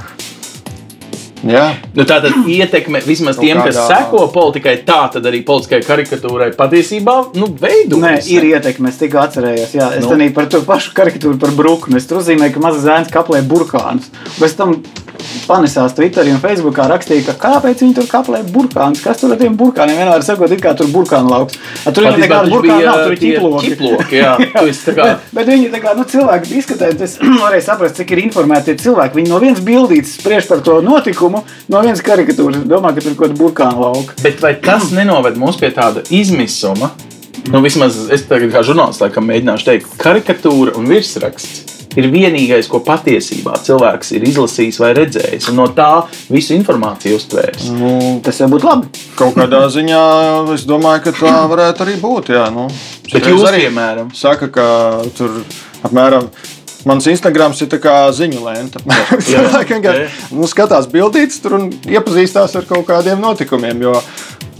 jā. Nu, tā tad ietekme vismaz tiem, kas kādā- seko politikai, tā tad arī politiskai karikatūrai patiesībā nu, veidojas. Nē, ir ietekme. Es tikko atcerējos, jā, es Nu. arī par to pašu karikatūru par brūkumu. Es tur uzzīmēju, ka mazs zēns kaplē burkānus. Pēc tam panesās Twitterī un Facebookā rakstīja, ka kāpēc viņi tur kaplē burkānus. Kas tur ar tiem burkāniem vienmēr sakot, it kā tur burkānu lauks. A, Tur jau nekāda burkāna nav, tur ir ķiploki. ķiploki, jā. (laughs) Kā- bet, bet viņi tā kā, nu, cilvēki diskutē, es (clears throat) varēju saprast, cik ir informēti tie cilvēki. Viņi no vienas bildītes spriež par to notikumu, no vienas karikatūras. Es domāju, ka tur ir kaut kāda burkāna lauka. Bet vai tas (clears throat) nenoved mūs pie tāda izmisuma? Nu, vismaz es tagad kā žurnālists mēģināšu teikt, karikatūra un virsraksts. Ir vienīgais, ko patiesībā cilvēks ir izlasījis vai redzējis, un no tā visu informāciju uztvērs. Nu, Tas jau būtu labi. kaut kādā ziņā es domāju, ka tā varētu arī būt. Jā, nu, Bet jūs, piemēram, saka, ka tur apmēram. Mans Instagrams ir tā kā ziņu lenta. (laughs) Cilvēki vienkārši nu, skatās bildītas tur un iepazīstās ar kaut kādiem notikumiem. Jo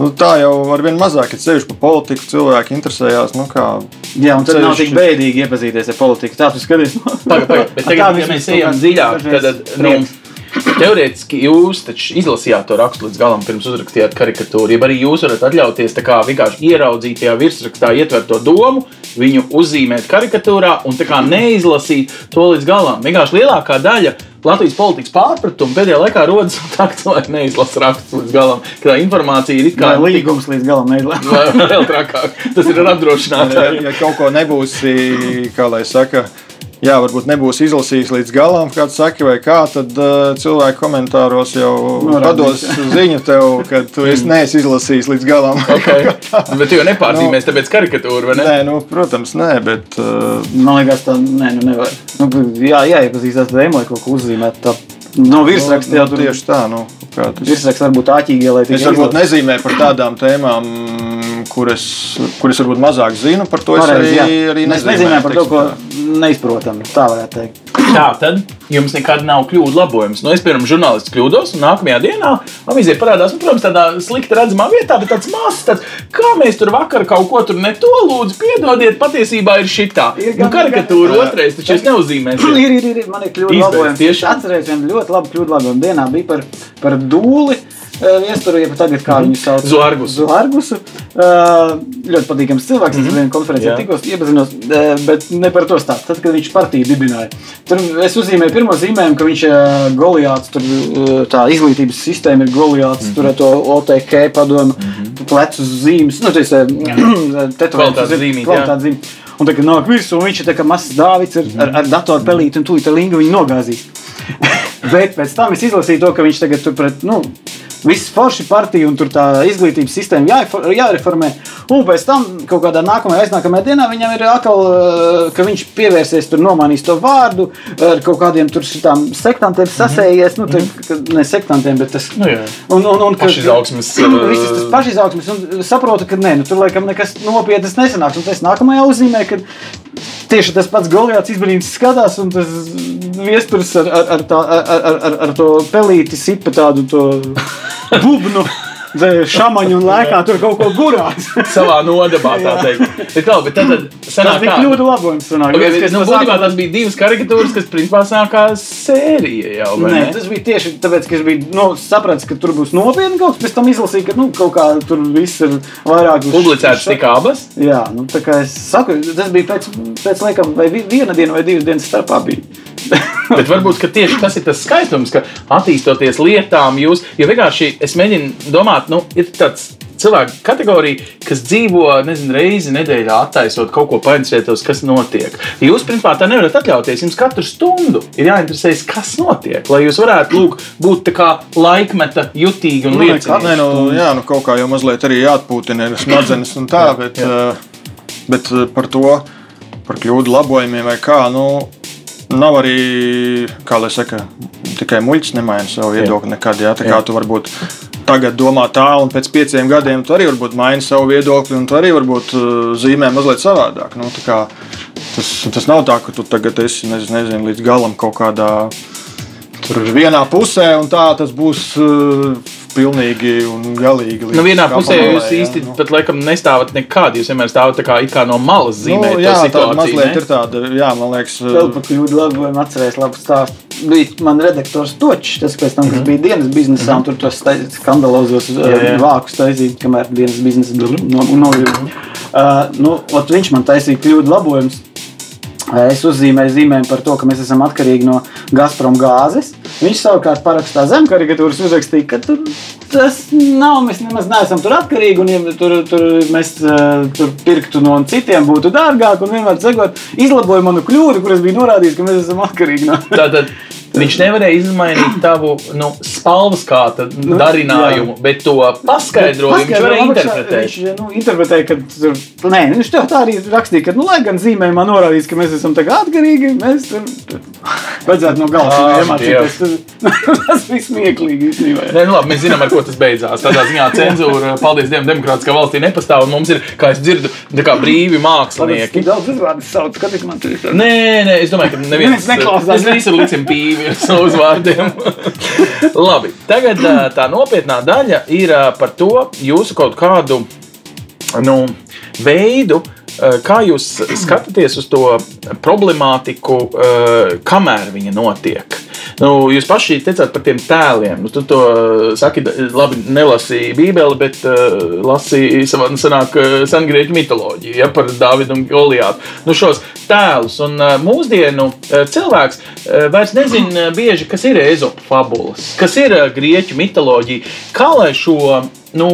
nu, tā jau ar vien mazāk ir sevišķi par politiku. Cilvēki interesējās. Nu, kā, Jā, un tad nav tik bēdīgi iepazīties ar politiku. Tā tu skaties. Pagaid, pagaid, bet (laughs) tagad, ja mēs ejam dziļāk, tad nu, teorētiski jūs izlasījāt to rakstu līdz galam, pirms uzrakstījāt karikatūru. Ja arī jūs varat atļauties vienkārši ieraudzīt tajā virsrakstā, ietvert to domu, viņu uzzīmēt karikatūrā un neizlasīt to līdz galam. Vienkārši lielākā daļa Latvijas politikas pārpratumu pēdējā laikā rodas tā, ka cilvēki neizlasa rakstus līdz galam, ka tā informācija ir kā Kā līgums līdz galam neizlēma. Vai vēl trakāk. Tas ir ar Ja, apdrošinātāju. ja kaut ko nebūsi, kā lai saka, jā, varbūt nebūs izlasījis līdz galam, kā tu saki, vai kā, tad uh, cilvēki komentāros jau pados ziņu tev, ka tu esi neesi izlasījis līdz galam. Okay. Bet tu jau nepārzīmēsi, tāpēc karikatūru, vai ne? Nē, nu, protams, nē, bet uh, Man liekas, tā nē, nu nevar. Nu, jā, jāiepazīstās ar tēmu, lai kaut ko uzzīmētu. Tā. No virsraksta jau tur tieši tā. Nu, tas- Virsraksts varbūt āķīgi, lai Es varbūt nezīmēju par tādām tēmām, kuras, kuras varbūt mazāk zinu par to. Es arī, arī Mēs nezinām par to, ko neizprotam. Tā varētu teikt. Tā tad jums nekad nav kļūdu labojums. Nu, es, piemēram, žurnālists kļūdos, un nākamajā dienā avīzē parādās, nu, protams, tādā slikti redzamā vietā, bet tāds mazs, tāds, kā mēs tur vakar kaut ko tur ne to lūdzu, piedodiet, patiesībā ir šitā. Ir Nu, gan- karikatūra otrais, taču es neuzīmēšu. (clears throat) Ir, ir, ir. Man ir kļūda labojums. tiešām? Es atceros vienu ļoti labu kļūdu labojumu dienā. Bija par, par dūli. Viesturu, ja tagad kā viņu sauc. Zuargusu. Uh, ļoti patīkams cilvēks. Es vienā konferencē Jā. tikos iepazinos, bet ne par to stāstu. Tad, kad viņš partiju dibināja, tur es uzzīmēju pirmo zīmējumu, ka viņš ir Goliāts, tur tā izglītības sistēma ir Goliāts, tur ar to OTK padomu, plecus zīmes, nu, tas ir kvalitātes zīmīt. Un tagad nāk virsū, un viņš ir tā kā mazs dāvids ar, ar, ar datoru pelīti, un tūlīt ar lingu viņu nogāzīs. Bet pēc tam es izlasīju to, ka viņš tagad tur pret, nu, viss forši partija un tur tā izglītības sistēma jāifor- jāreformē. Un pēc tam kaut kādā nākamajā, aiznākamajā dienā viņam ir atkal, uh, ka viņš pievērsies tur nomainīs to vārdu ar kaut kādiem tur šitām sektantiem sasējies, nu, tā, ka- ne sektantiem, bet tas. Nu, jā. Un, un, un, ka- Pašizaugsmes, (clears throat) Viss tas pašizaugsmes, un saprotu, ka nē, nu, tur laikam nekas nopietnas nesanāks. Un tas nākamajā uzzīmē, ka tieši tas pats Goliāts izbrīns skatās, un tas viesturs ar, ar, ar, tā, ar, ar, ar, to pelīti sipa tādu to (laughs) bubnu. Šāmaņu un lēkā tur kaut ko burās. (laughs) Savā nodabā, tā teikt. Bet, kā, bet tad, tad Tas sanāk bija kā? kļūda labojums. Sanāk, Okay, bet, nu, būtībā tas bija divas karikatūras, kas principā sākās sērija jau. Nē, ne? tas bija tieši tāpēc, ka es biju nu, sapratis, ka tur būs nopietni kaut kas. Pēc tam izlasīju, ka nu, kaut kā tur viss ir vairāk Publicētas tikai abas. Jā, nu, tā kā es saku, tas bija pēc, pēc laikam, vai vi- viena diena vai divas dienas starpā. Bija. (laughs) Bet varbūt ka tieši tas ir tas skaistums, ka attīstoties lietām, jūs, jo vienkārši es mēģinu domāt, nu, ir tāds cilvēku kategorija, kas dzīvo, nezinu, reizi nedēļā attaisot kaut ko painteresētos, kas notiek. Jūs, principā, tā nevarat atļauties. Jums katru stundu ir jāinteresējas, kas notiek, lai jūs varētu, lūk, būt tā kā laikmeta jutīgi un Nu, liecīgi. Nē, nu, jā, nu, kaut kā jau mazliet arī jāatpūtina smadzenes un tā, bet, eh, bet eh, par to, par kļūdu labojumiem vai kā, nu, nav arī, kā lai saka, tikai muļķis nemaina savu viedokli nekad, jā, tā kā tu varbūt tagad domā tā, un pēc pieciem gadiem tu arī varbūt maini savu viedokli, un tu arī varbūt eh, zīmē mazliet savādāk, nu, kā tas, tas nav tā, ka tu tagad esi, nezinu, nezinu līdz galam kaut kādā Tur vienā pusē, un tā tas būs uh, pilnīgi un galīgi. Nu, vienā pusē malai, jūs īsti nu. pat laikam nestāvat nekādi. Jūs vienmēr stāvat tā kā, it kā no malas zīmēt Nu, jā, tā mazliet ne? ir tāda, jā, man liekas, Vēl par kļūdu labojumu atcerēs labu stāstu. Bija man redaktors Točs, tas pēc tam, kas bija dienas biznesā, un tur tos skandalozos uh, vākus taisīt, kamēr dienas biznesa no, novirza. Uh, nu, ot viņš man taisīja kļūdu labojumus. Es uzzīmēju zīmējumu par to, ka mēs esam atkarīgi no Gazprom gāzes. Viņš savukārt parakstā zem karikatūras uzrakstīja, ka tur, tas nav, mēs nemaz neesam tur atkarīgi. Un, ja tur, tur mēs uh, tur pirktu no citiem, būtu dārgāk. Un vienmēr cegot, izlaboja manu kļūdu, kuras bija norādījis, ka mēs esam atkarīgi no Tātad viņš nevarēja izmainīt tavu nu, spalvas kāta Nu, darinājumu, jā. bet to paskaidrojumu viņš varēja interpretēt. Viņš nu, interpretēja, ka tur, nē, viņš tā arī rakstīja, ka, nu, lai gan zīmējumā norādīts, ka mēs esam tagad atkarīgi, mēs tur vajadzētu no galvas Ā, iemācīties. (laughs) Tas bija smieklīgi īstenībā. Nē, nu labi, mēs zinām, ar ko tas beidzās. Tādā ziņā cenzūra, paldies Dievam, demokrātiskā valstī nepastāv. Mums ir, kā es dzirdu, kā brīvi mākslinieki. Daudz uzvārdu sauc, skaties man tur. Nē, nē, es domāju, ka neviens neklausās, Mēs visi liksim pīvi savu uzvārdiem. Labi, tagad tā nopietnā daļa ir par to jūsu kaut kādu nu, veidu, kā jūs skatāties uz to problemātiku, kamēr viņa notiek. Nu, jūs paši teicāt par tiem tēliem. Nu, tu to uh, saki, labi, nelasīji Bībeli, bet uh, lasīji savā senāk uh, sengrieķu mitoloģiju ja, par Dāvidu un Goliātu. Nu, šos tēlus un uh, mūsdienu uh, cilvēks uh, vairs nezina uh, bieži, kas ir ezopa fabulas, kas ir uh, grieķu mitoloģija. Kā lai šo, nu,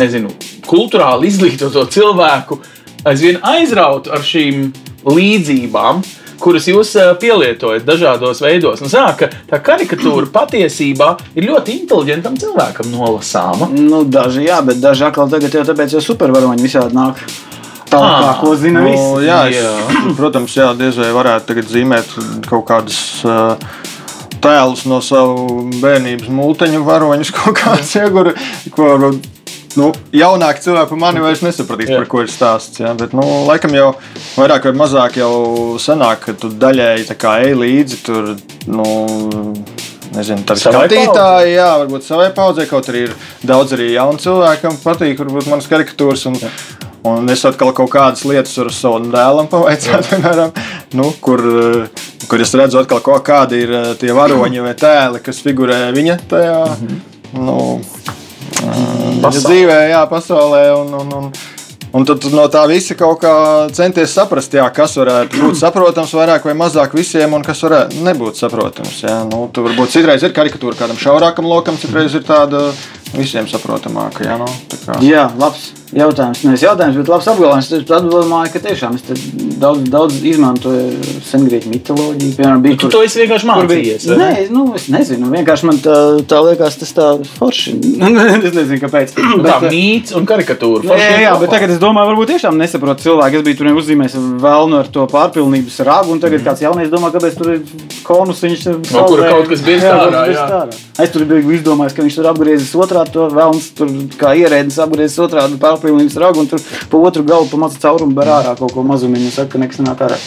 nezinu, kultūrāli izglītoto cilvēku aizvien aizrautu ar šīm līdzībām, kuras jūs pielietojat dažādos veidos. Nu, sanāk, ka tā karikatūra (clears throat) patiesībā ir ļoti inteliģentam cilvēkam nolasāma. Nu, daži jā, bet daži atkal tagad jau tāpēc, jo supervaroņi visādi nāk. Tā Ah. kā ko zina Nu, visi. jā, es, Jā. (clears throat) protams, jā, diez vai varētu tagad zīmēt kaut kādus uh, tēlus no savu bērnības mūteņu varoņus, (laughs) kaut kāds ieguri, ko nu, jaunāki cilvēki par mani vairs nesapratīs, Jā. par ko ir stāsts. Jā, bet, nu, laikam jau vairāk vai mazāk jau sanāk, ka tu daļēji ej līdzi tur. Nu, Nezinu, tā ir skatītāji, jā, varbūt savai paudzei. Kaut arī ir daudz arī jaunu cilvēku, kam patīk, varbūt manas karikatūras. Un, un es atkal kaut kādas lietas varu savam dēlam pavaicāt, (laughs) piemēram, nu, kur, kur es redzu, atkal, ko, kādi ir eh, tie varoņi vai tēli, kas figurē viņa tajā nu, viņa Pasaulē. dzīvē, jā, pasaulē. Un, un, un, Un tad no tā visa kaut kā centies saprast, jā, kas varētu būt (clears throat) saprotams vairāk vai mazāk visiem, un kas varētu nebūt saprotams. Jā. Nu, tu varbūt citreiz ir karikatūra kādam šaurākam lokam, citreiz ir tāda visiem saprotamāka. Jā, nu, tā kā. Jā, labs jautājums. Nevis jautājums, bet labs apgalvojums. Es domāju, ka tiešām es daudz, daudz izmantoju sengrieķu mitoloģiju. Piemēram, bija, Tu to esi vienkārši kur bija- mācījies. vai ne? Nē, nu, es nezinu. Vienkārši man tā, tā liekas, tas tā forši. (laughs) es nezinu, kāpēc. Nu, Tā Bet, mīts un karikatūra. Jā, jā, jā, bet tagad es domāju, varbūt tiešām nesaprotu cilvēku. Es biju tur uzzīmējis vēlnu ar to pārpilnības ragu, un tagad kāds jaunais domā, kāpēc tur ir konus. Viņš No kura kaut kas birst ārā, jā. ārā. Es tur biju izdomājis, ka viņš tur apgriezis otrādi to vēlns, tur kā ierēdnis apgriezis otrādi pārpilnības ragu, un tur pa otru galu pa mazu caurumu ber ārā kaut ko mazumiņu, saka, ka nekas nāk ārā.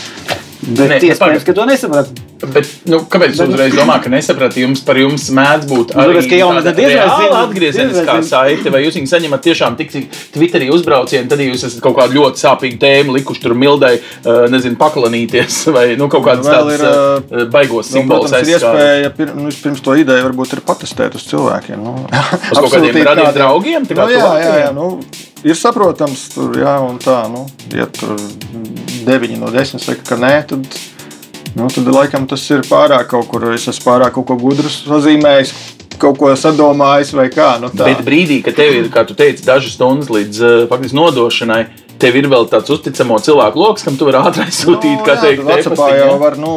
Bet Nē, iespējams, pagaid. ka to nesapratu. Bet, nu, kāpēc jūs uzreiz domājat, ka nesapratu? Jums par jums mēdz būt Nu, jauni tāda reāla atgriezeniskā saite, vai jūs viņu saņemat tiešām tik cik Twitterī uzbraucienu, tad jūs esat kaut kādu ļoti sāpīgu tēmu likuši tur mildai, uh, nezinu, paklanīties, (laughs) vai nu, kaut kādas tādas ir, uh, baigos Nu, simbolus protams, ir iespēja pir, nu, pirms to ideju varbūt ir patestēt uz cilvēkiem. Nu, (laughs) Uz kaut kādiem radiem draugiem? Nu, jā, jā, jā, nu, ir saprotams, tur jā, un tā. Nu, ja tur 9 no 10 saka, ka nē, tad, nu, tad laikam tas ir pārāk kaut kur. Es esmu pārāk kaut ko gudru sazīmējis, kaut ko sadomājis vai kā. Nu, tā. Bet brīdī, kad tev ir, kā tu teici, dažas stundas līdz uh, faktiski nodošanai, tev ir vēl tāds uzticamo cilvēku lokus, kam tu vari ātri aizsūtīt, kā teikt, Vācijā jau var, nu,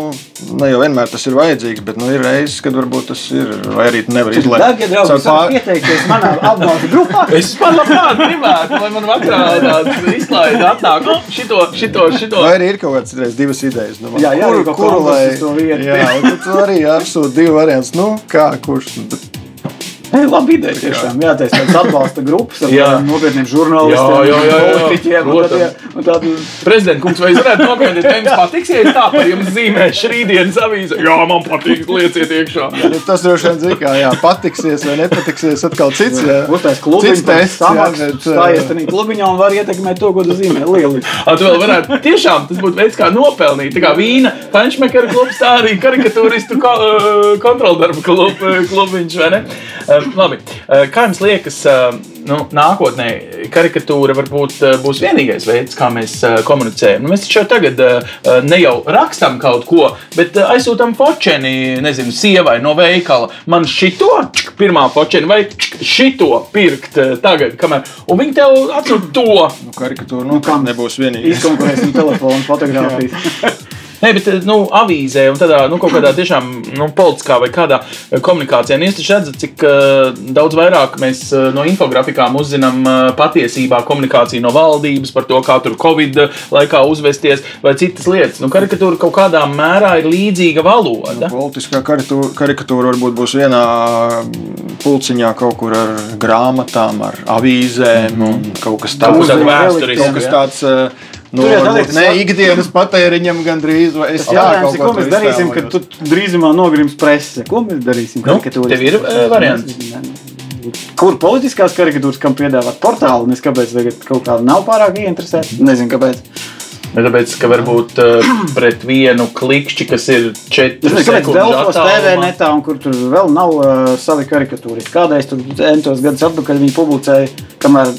ne jau vienmēr tas ir vajadzīgs, bet nu, ir reizes, kad varbūt tas ir, vai arī. Darbie draugi, Caur jūs varat pār- pieteikties manā atbalsta grupā. (laughs) Es pat labāk gribētu, lai man vakarā tāds izklaide atnāk. Nu, šito, šito, šito. Vai arī ir kaut kādas reiz, divas idejas? Nu, Jā, jā, kuru, kuru lai. uz to vietu. Jā, un tu arī apsūti divu variantus. Nu, kā, kurš? Bet, (laughs) Labi ideja, tiešām. Jā, tas ir atbalsta grupas ar Jā. nopietniem žurnālistiem, Jā, jā, jā, jā. politiķiem un tādiem- un tādiem. Prezidents, kungs, vai jūs varētu vai jums patiks, ja tā par jums zīmēšu rītdienas avīzē? Jā, man patīk, lieciet iekšā. nu, tas droši vien zina, jā, patiksies vai nepatiksies. Atkal cits. Jā. Uztais klubiņš, jā, samaksas, stājies tajā klubiņā un var ietekmēt to, ko tu zīmē. Lieli. A, tu vēl varētu, tiešām tas būtu veids, kā nopelnīt. Tā kā vīna, fanšmekara klubs, tā arī karikatūristu ko, kontroldarbu klub, klubiņš, vai ne? Uh, labi, uh, kā jums liekas, uh, nu, nākotnē karikatūra varbūt būs vienīgais veids, kā mēs komunicējam? Nu, mēs taču jau tagad ne jau rakstam kaut ko, bet aizsūtām fočeni, nezinu, sievai no veikala. Man šito, čk, pirmā fočeni, vai čk, šito pirkt tagad, kamēr, un viņi tev atsūta to. Nu, karikatūra nu, kam nebūs vienīgā. Izkonkurēsim telefonu fotogrāfijas. (laughs) (laughs) Nē, bet nu, avīzē un tādā nu, kaut kādā tiešām nu, politiskā vai kādā eh, komunikācijā. Un Jūs taču redzat, cik uh, daudz vairāk mēs uh, no infografikām uzzinām uh, patiesībā komunikāciju no valdības par to, kā tur Covid laikā uzvesties vai citas lietas. Nu, karikatūra kaut kādā mērā ir līdzīga valoda. Politiskā karikatūra, karikatūra varbūt būs vienā mm, pulciņā kaut kur ar grāmatām, ar avīzēm un kaut kas Kaut tāds. kas Uzreiz vēsturisks, Kaut kas ja? tāds. eh, Nu, Tur jau ne jā. ikdienas patēriņam gandrīz. vai Es ir, ko to mēs darīsim, kad tu drīzumā nogrims presse? Ko mēs darīsim? Nu, tev ir, eh, variants? Kur politiskās karikatūras, kam piedāvāt portālu? Nes kāpēc tagad kaut kāda nav pārāk ieinteresēta? Nezinu, kāpēc. Bet tāpēc, ka varbūt uh, pret vienu klikšķi, kas ir Es 4 nezinu, kāpēc Delfos TV netā, un kur tur vēl nav uh, savi karikatūri. Kādreiz tur entos gadus atpakaļ viņi publicēja, kamēr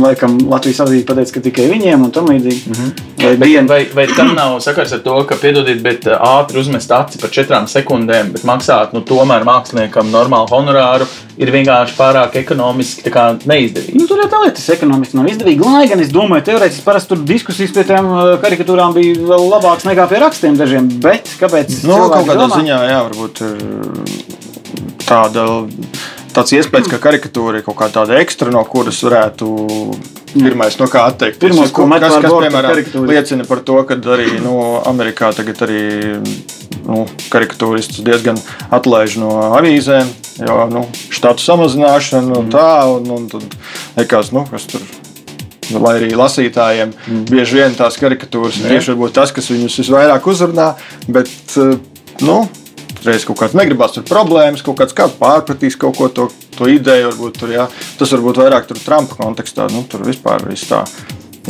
laikam Latvijas avīze pateica, ka tikai viņiem un tam līdzīgi. Mm -hmm. Vai Bet, dienu vai, vai tam nav sakars ar to, ka, piedodiet, bet uh, ātri uzmest aci par četrām sekundēm, bet maksāt nu, tomēr māksliniekam normālu honorāru ir vienkārši pārāk ekonomiski tā kā neizdevīgi? Nu, tur jau tā lieta, tas ekonomiski nav izdevīgi. Lai gan es domāju, teorētiski parasti tur diskusijas pie tām uh, karikatūrām bija vēl labākas nekā pie rakstiem dažiem. Bet kāpēc? Nu, cilvēki kaut kādā domā? ziņā, jā, varbūt ir tāda, tāds iespējas, ka karikatūra ir kaut kā tāda ekstra, no kuras varētu pirmais no kā atteikties. Pirmais, ko kas, bortu, piemēram, liecina par to, ka arī nu, Amerikā tagad arī nu, karikatūristus diezgan atlaiž no avīzēm, jo nu, štatu samazināšana un tā, un, un tad liekas, nu, kas tur Lai arī lasītājiem mm. bieži vien tās karikatūras ir tieši tas, kas viņus visvairāk uzrunā, bet eh, nu, reiz kaut kāds negribās tur problēmas, kaut kāds kāds pārpratīs kaut ko to, to ideju. Varbūt, tur, jā. Tas varbūt vairāk tur Trumpa kontekstā, nu, tur vispār viss tā.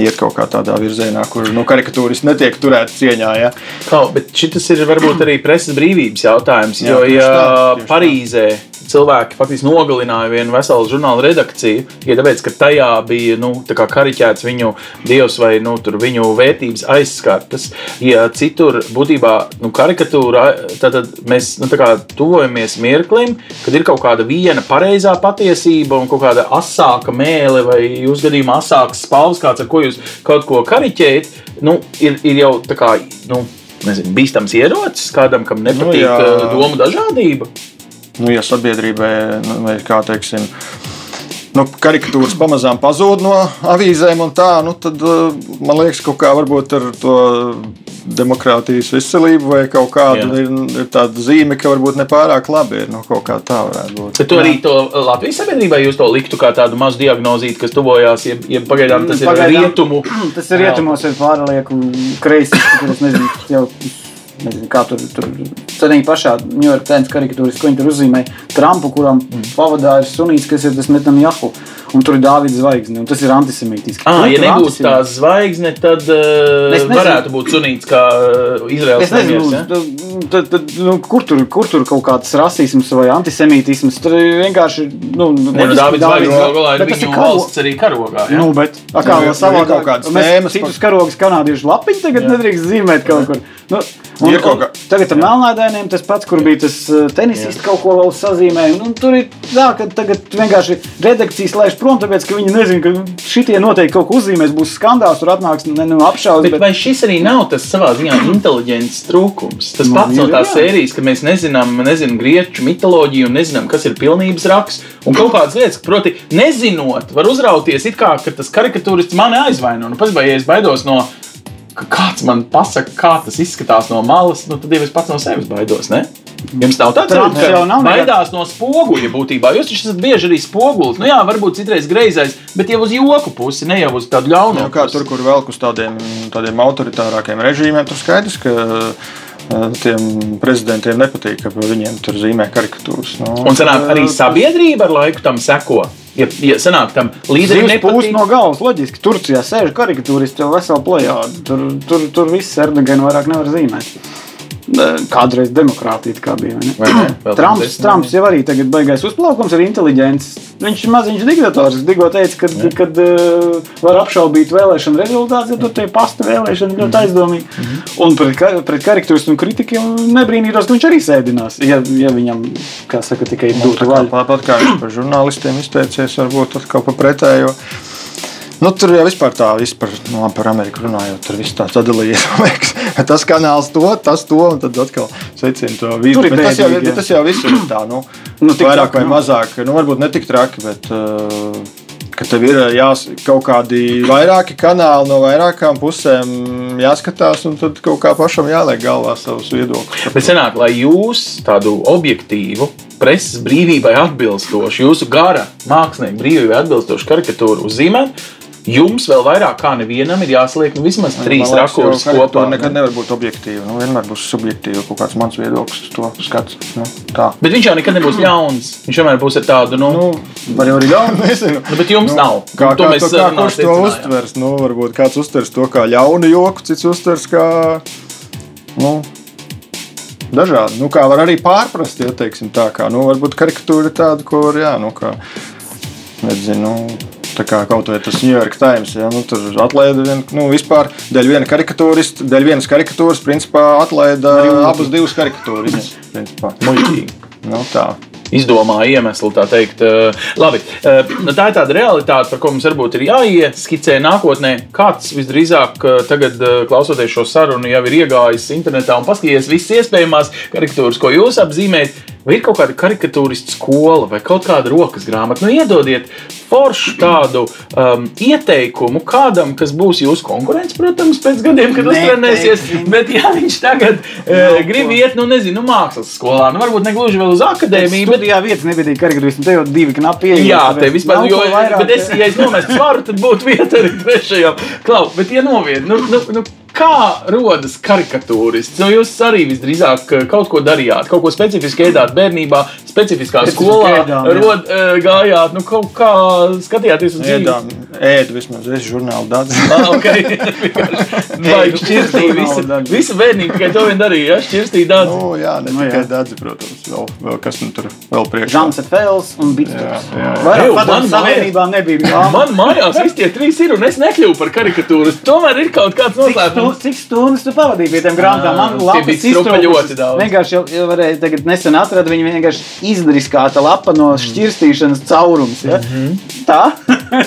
Iet kaut kā tādā virzienā, kur nu, karikatūras netiek turētas cieņā. Ja? Kaut, bet šis ir varbūt arī preses brīvības jautājums. Jā, Jo, ja tā, tieši tā. Cilvēki faktiski nogalināja vienu veselu žurnāla redakciju, ja tāpēc, ka tajā bija nu, kariķēts viņu dievs vai nu, viņu vērtības aizskartas, ja citur būtībā nu, karikatūra, tad, tad mēs nu, tuvojamies mirklim, kad ir kaut kāda viena pareizā patiesība un kaut kāda asāka mēlē vai jūs gadījumā asāks spalvas, kāds ar ko jūs kaut ko kariķējat, nu, ir, ir jau tā kā. Nu, Nezinu, bīstams ierocis kādam, kam nepatīk nu, domu dažādība. Nu, ja sabiedrībai nu, vai kā teiksim, nu, karikatūras pamazām pazūd no avīzēm, un tā, nu, tad uh, man liekas, kaut kā varbūt ar to demokrātijas izcelību vai kaut kāda ir, ir tāda zīme, ka varbūt nepārāk labi ir. Nu, kaut kā tā varētu būt. Bet tu arī to Latvijas sabiedrībai jūs to liktu kā tādu mazu diagnozīti, kas tuvojās, ja, ja pagaidām tas ir Pagaidām- rietumu. Tas ir rietumos, ir pārlieku kreisi. Es nezinu, jau, nezinu, kā tur tur arī pašā New York Times karikatūras, ko viņi tur uzzīmē. Trumpu, kuram Mm. pavadā ir sunīts, kas ir tas Netanjahu. Un tur ir Dāvidas zvaigzne, un tas ir antisemītiski. Ah, ja nebūtu tā zvaigzne, tad uh, nezinu. varētu būt sunīts kā uh, Izraels Es nezinu, ja? tad, tad, nu, kur, tur, kur tur kaut kāds rasisms vai antisemītisms. Tur vienkārši. Nu, Ne, nu, Zvaigznes Dāvids- galu galā ir viņu karo- valsts arī karogā. Ja? Nu, bet, kā jau ir kaut kādas mēs tēmas citus karogus kanādiešu lapiņu tagad Jā. nedrīkst zīmēt kaut kur. Nu, un, Ir kaut un, kā- tagad ar melnādainiem tas pats, kur bija tas tenisists kaut ko vēl sazīmēja. Nu, tur ir tā, ka tagad vienkārši redakcijas laiž prom, tāpēc, ka viņi nezina, ka šitie noteikti kaut ko uzzīmēs, būs skandāls, tur atnāks ne, nu, apšaubas. Bet vai šis arī nav tas savā ziņā inteliģents trūkums? Tas Nu, pats no ir, tās jā. sērijas, ka mēs nezinām, nezinām grieķu mitoloģiju un nezinām, kas ir pilnības raksts. Un kaut kādas lietas, proti, nezinot, var uzrauties it kā ka tas karikatūrists mani aizvaino. Nu, pats, vai es baidos no. Ka Kāds man pasaka, kā tas izskatās no malas, nu, tad jau es pats no sevis baidos. Ne? Jums nav tāds nav ka nekad- baidās no spoguļa būtībā. Jūs taču esat bieži arī spogulis. Nu, jā, varbūt citreiz greizais, bet jau uz joku pusi, ne jau uz tādu ļaunu. Nu, kā tur, kur velk uz tādiem, tādiem autoritārākiem režīmiem, tur skaidrs, ka tiem prezidentiem nepatīk, ka viņiem tur zīmē karikatūras. Nu, Un sanāk, arī sabiedrība ar laiku tam seko. Ja, ja sanāk, tam līderim pūst nepatīk, no galvas, loģiski. Turcijā sēž karikatūristi jau veselu plējādu. Tur, tur, tur viss Erdoganu vairāk nevar zīmēt. Kādreiz demokrātija kā bija. Trumps, Trumps jau arī tagad beigās uzplaukums ar inteliģenci. Viņš ir maziņš diktators. Digo teica, ka kad, kad, uh, var apšaubīt vēlēšanu rezultātus, ja tur tie pasta vēlēšana ļoti aizdomīgi. Un pret, ka- pret karikatūras un kritikiem nebrīnītos, ka viņš arī sēdinās. Ja, ja viņam, kā saka, tikai būtu vaļa. tāpat kā par žurnālistiem izteicies, varbūt atkal pa pretējo. Nu, tur jau vispār tā, vispār, nu, labi, par Ameriku runājot, tur viss tāds sadalījies. (laughs) Tas kanāls to, tas to, un tad atkal secina to visu. Bet tas, jau, bet tas jau viss ir tā, nu, Nu, nu vairāk vai nav. mazāk. Nu, varbūt ne tik traki, bet uh, ka tev ir jās, kaut kādi vairāki kanāli no vairākām pusēm jāskatās, un tad kaut kā pašam jāliek galvā savus viedokļus. Bet sanāk, lai jūs tādu objektīvu, preses brīvībai atbilstošu, jūsu gara mākslinieku brīvībai atbilstošu karikatūru uzzīmētu, jums vēl vairāk kā nevienam ir jāsaliek nu, vismaz trīs liekas, rakursus jo kopā. karikatūra nekad nevar būt objektīva. Nu, vienmēr būs subjektīva kaut kāds mans viedoklis, to skats. Nu, tā. Bet viņš jau nekad nebūs ļauns. Viņš vienmēr būs ar tādu, nu, Nu, Var jau arī (laughs) ļaut. nezinu. nu bet jums nav. Kā, to kā, mēs to, kā kurš to uztvers? Nu, varbūt kāds uztvers to kā ļaunu joku, cits uztvers kā nu, dažādi. Nu, kā var arī pārprast, ja teiksim tā, kā nu, varbūt karikatūra ir tāda, ko var, jā, nu, kā, nezinu, nu, Tā kā kaut vai tas New York Times, ja, nu, tur atlaida vien, nu, vispār dēļ viena karikatūrista, dēļ vienas karikatūras, principā atlaida abas divas karikatūras. (laughs) principā. Muļķīgi. Nu, tā. izdomāja iemeslu, tā teikt. Eh, Labi, eh, tā ir tāda realitāte, par ko mums varbūt ir jāieskicē nākotnē. Kāds visdrīzāk eh, tagad, klausoties šo sarunu, jau ir iegājis internetā un paskatījies visas iespējamās karikatūras, ko jūs apzīmējat. Vai ir kaut kāda karikatūristu skola vai kaut kāda rokas grāmata? Nu, iedodiet foršu tādu um, ieteikumu kādam, kas būs jūsu konkurents, protams, pēc gadiem, kad uztrenēsies. Bet, ja viņš tagad uh, grib iet, nu, nezinu, mākslas skolā, nu, varbūt ne gluži vēl uz akadēmiju, bet Studijā vietas nebija karikatūristam, te jau divi knapi ieeja. Jā, te vispār, jo, vairāk, bet es, ja es nomestu svaru, tad būtu vieta arī trešajam. Klau, bet, ja noviet, nu, nu, nu, kā rodas karikatūrists? Nu, jūs arī visdrīzāk eh, kaut ko darījāt, kaut ko specifiski ēdāt bērnībā, specifiskā Specifiski skolā, ēdām, jā. rod, eh, gājāt, nu, kaut kā skatījāties uz dzīvi. Ēdām, ēdu vismaz, es žurnālu dādu. (laughs) Ah, okay. (laughs) Vai šķirstīja visu, visu bērnību, tikai to vien darīja, ja? šķirstīja daudz. Nu, jā, ne Nu, tikai jā. dādzi, protams, vēl, vēl kas nu tur vēl priekšā. Žants Fels un Jā, Bitsters. jā, jā. Vairāk Eju, padomu man savienībā nebija. Jā. Man mājās visi tie trīs ir, un es nekļuvu par karikatūru. Tomēr ir kaut kāds Cik, noslēpums. cik stundas tu pavadīji pie tiem grāmatām? Man tie lapas iztrūkušas. Vienkārši jau, jau varēja tagad nesen atrast, viņa vienkārši izdriskāta lapa no šķirstīšanas caurums. Ja? Tā?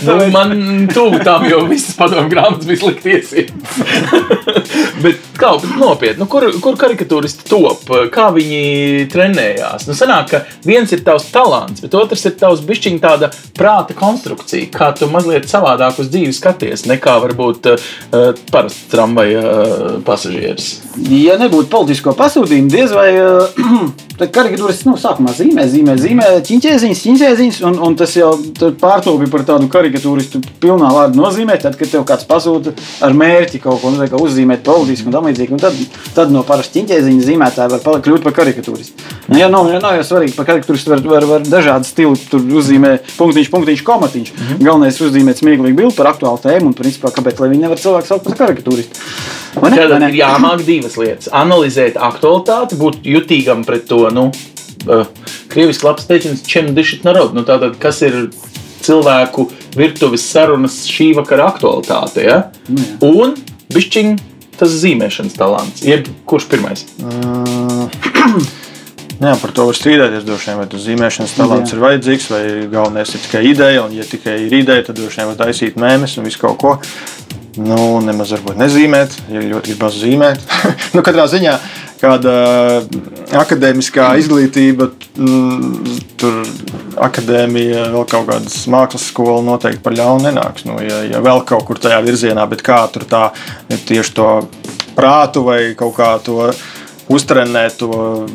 Nu, (laughs) man tuvu tam jau visas padomu grāmatas bija slikties. (laughs) Bet kā bet nopietni, nu, kur, kur karikatūristi top? Kā viņi trenējās? Nu, sanāk, ka viens ir tavs talants, bet otrs ir tavs bišķiņa tāda prāta konstrukcija. Kā tu mazliet savādāk uz dzīvi skaties, nekā varbūt uh, parasts tramvaja uh, pasažieris. Ja nebūtu politisko pasūtījumu, diez vai uh, (clears throat) tad karikatūras nu, sākumā zīmē, zīmē, zīmē ķīņķēziņas, ķīņķēziņas, un, un tas jau pārtopi par tādu karikatūristu pilnā vārda nozīmē, tad, kad tev kāds pasūta ar mērķi kaut ko nu, uzzīmēt politisku un tam līdzīgi, un tad, tad no parasta ķīņķēziņa zīmētāja var kļūt par karikatūristu. Nu, ja nav, ja nav jau svarīgi, par karikatūristu var, var, var dažādi stili, tur uzzīmē punktiņš, punktiņš, komatiņš. Mm -hmm. Galvenais uzzīmēt smieklīgu bildi par aktuālu tēmu, un principā, kāpēc, lai viņi nevar cilvēku saukt par karikatūristu. Tad ir jāmāk divas lietas. Analizēt aktualitāti, būt jutīgam pret to. Nu, uh, Krieviski labs teiciens, čem dišit narod. Nu, tātad, kas ir cilvēku virtuves sarunas šī vakara aktualitāte? Ja? Nu, Un bišķiņ tas zīmēšanas talants. Jeb kurš pirmais? Mm. (clears throat) Jā, par to var strīdēties. droši vien, Vai tas zīmēšanas talants Jā. ir vajadzīgs, vai galvenais ir tikai ideja. Un, ja tikai ir ideja, tad droši vien var taisīt mēmēs un visu kaut ko. Nu, nemaz varbūt nezīmēt, ja ļoti gribas zīmēt. (laughs) nu, katrā ziņā kāda akadēmiskā izglītība, mm, tur akadēmija, vēl kaut kādas mākslas skola noteikti par ļaunu nenāks. Nu, ja, ja vēl kaut kur tajā virzienā, bet kā tur tā tieši to prātu vai kaut kā to uztrenēt, to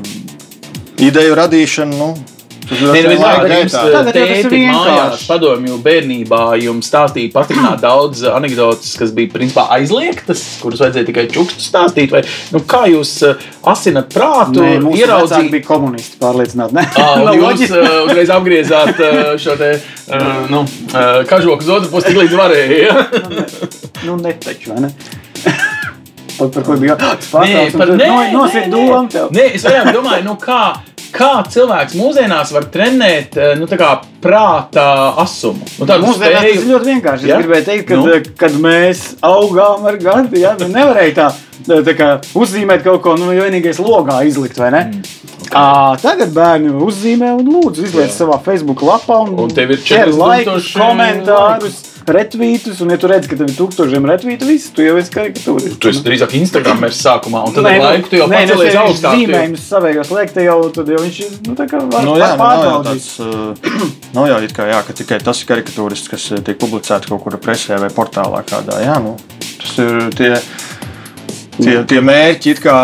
ideju radīšanu. Nu, Nē, nu, laika kad jums tēti mājās, padomju bērnībā, jums stāstīja patīkami daudz anekdotas, kas bija principā aizliegtas, kuras vajadzēja tikai čukstu stāstīt. Vai, nu, kā jūs uh, asinat prātu, Nē, ieraudzīt? bija komunisti, pārliecināti. Ne? Ā, un Nav jūs uh, uzreiz apgriezāt uh, šo te, nu, kažoku uz otru pusi, tik līdz varēja. Ja? Nu, netaču, vai ne? Par, (laughs) par ko bija par, nē, Nosīt nē, domu tev. Nē, es vairāk domāju, nu kā, kā cilvēks mūsdienās var trenēt eh, nu, tā kā prāta asumu. Nu, Mūsdienās tas spēju- ir ļoti vienkārši. Es Ja? gribēju teikt, ka, Nu? nu? kad mēs augām ar gadu, ja, nu nevarēja tā, tā kā uzzīmēt kaut ko, nu, vienīgais logā izlikt, vai ne? Mm. À, tagad bērni uzzīmē un lūdzu izliet savā Facebook lapā un, Un tev ir ķer 40 laikus, komentārus, retvītus, un ja tu redz, ka tev ir tūkstošiem retvītu, viss, tu jau esi karikatūrists. Tu esi drīzāk Instagram sākumā, un tad ar nu, laiku tu jau nē, ja viņš augstāk. tu jau- Zīmējumus savējos liek, te jau, tad jau viņš ir, nu, tā kā var, Nu, var jā, nu, nav jau pārbaudīt. tāds, uh, nav jau it kā, jā, ka tikai tas ir karikatūrists, kas uh, tiek publicēts kaut kur presē vai portālā kādā. Jā, nu, tas ir tie, tie, tie mērķi, it kā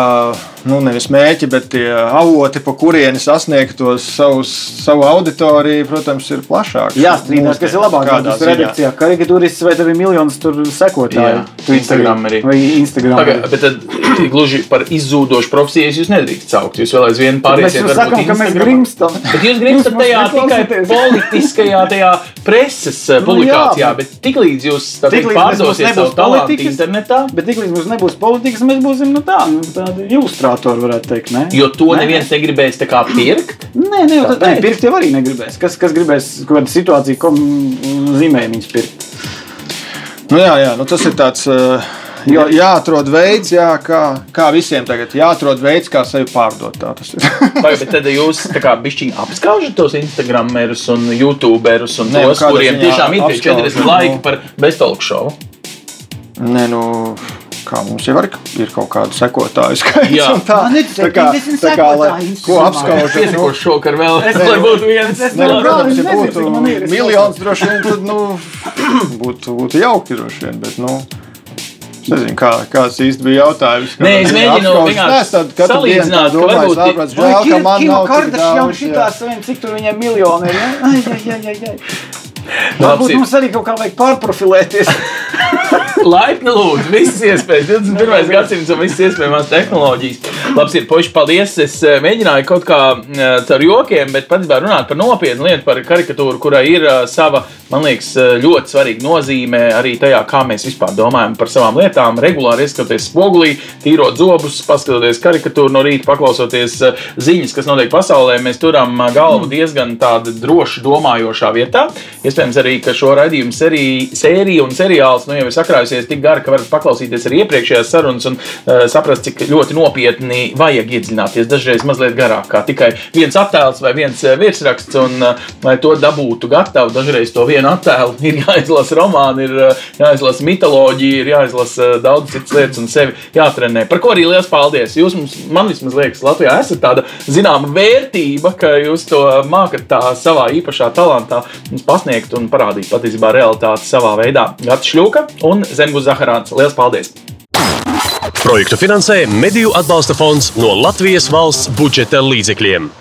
nu, nevis mērķi, bet tie avoti, pa kurieni sasniegt tos savus, savu auditoriju, protams, ir plašāki. Jā, strīdās, kas ir labāk. Kādā redakcijā karikatūrists vai tev ir miljonus tur sekotāju. Jā, Instagram arī. Vai Instagram. Paga, arī. bet tad (clears throat) gluži par izzūdošu profesiju jūs nedrīkstat saukt. Jūs vēl aizvien Mēs pārēsiet jau varbūt sakām, ka mēs grimstam. Bet jūs grimstat tajā tikai politiskajā, tajā preses eh, Nu publikācijā, jā, bet tiklīdz jūs mēs pārdosiet nebūs savu talantu politikas, internetā, Bet tiklīdz mums nebūs politikas, mēs būsim nu, tā, nu, tādi ilustrātori, varētu teikt. Ne? jo to Nē, neviens negribēs tā kā pirkt. Nē, nē, tad, nē pirkt jau arī negribēs. Kas, kas gribēs kādu situāciju, ko zīmējumus pirkt? Nu, jā, jā nu, tas ir tāds. Uh, Jā, jāatrod veids, jā, kā, kā visiem tagad jāatrod veids, kā sevi pārdot. Tā tas ir. (laughs) Vai, bet tad jūs tā kā bišķiņi apskaužat tos Instagramerus un YouTuberus un Nē, nu, tos, kuriem tiešām ir tie apskaužu, 40 nu. laiki par beztalku šovu. Nē, nu, kā mums jau var, ir kaut kāda sekotāju skaits. Jā. Tā, Man ir tikai tā kā, 50 tā kā, lai, sekotāji ko apskaužat? Nu, Piesakošu šokar vēl, Es- lai būtu viens. es- nu, Jā, protams, es ja būtu ir, es miljons, droši vien, tad nu, (clears throat) būtu, būtu jauki. droši Vien, bet, nu, es nezinu, kā, kāds īsti bija jautājums. Nē, es mēģinu vienkārši es salīdzināt, ka varbūt- Vai žēl, ka man nav tik daudz. šitā saviem, cik tur viņiem miljoni ir? Ja? Ai, ai, ai, ai, ai. Varbūt ir. mums arī kaut kā vajag pārprofilēties. (laughs) Laipni lūdzu, visas iespējas, 21. gadsimts un visas iespējamās tehnoloģijas. Labs ir, puiši, paldies. Es eh, mēģināju kaut kā eh, caur jokiem, bet patiesībā runāt par nopietnu lietu, par karikatūru, kurai ir eh, sava, man liekas, ļoti svarīga nozīme arī tajā, kā mēs vispār domājam par savām lietām. Regulāri ieskatoties spogulī, tīrot zobus, paskatoties karikatūru no rīta, paklausoties ziņas, kas notiek pasaulē, mēs turam galvu diezgan tāda droši domājošā vietā. Iespējams arī, ka šo raidījumu sēriju, sēriju un seriāls nu, jau ir sakrājusies tik gari, ka varat paklausīties arī iepriekšējās sarunas un uh, saprast, cik ļoti nopietni vajag iedziļināties. Dažreiz mazliet garāk, kā tikai viens attēls vai viens eh, virsraksts, un uh, lai to dabūtu gatavu, dažreiz to vienu attēlu (laughs) ir jāizlasa romāni, ir uh, jāizlasa mitoloģija, ir jāizlasa uh, daudz citas lietas un sevi jātrenē. Par ko arī liels paldies! Jūs mums, man vismaz liekas, Latvijā esat tāda zināma vērtība, ka jūs to mākat tā savā īpašā talantā mums pasniegt un parādīt patiesībā realitāti savā veidā. Gata Šļūka un Zemgus Zaharāns. Liels paldies! Projektu finansē Mediju atbalsta fonds no Latvijas valsts budžeta līdzekļiem.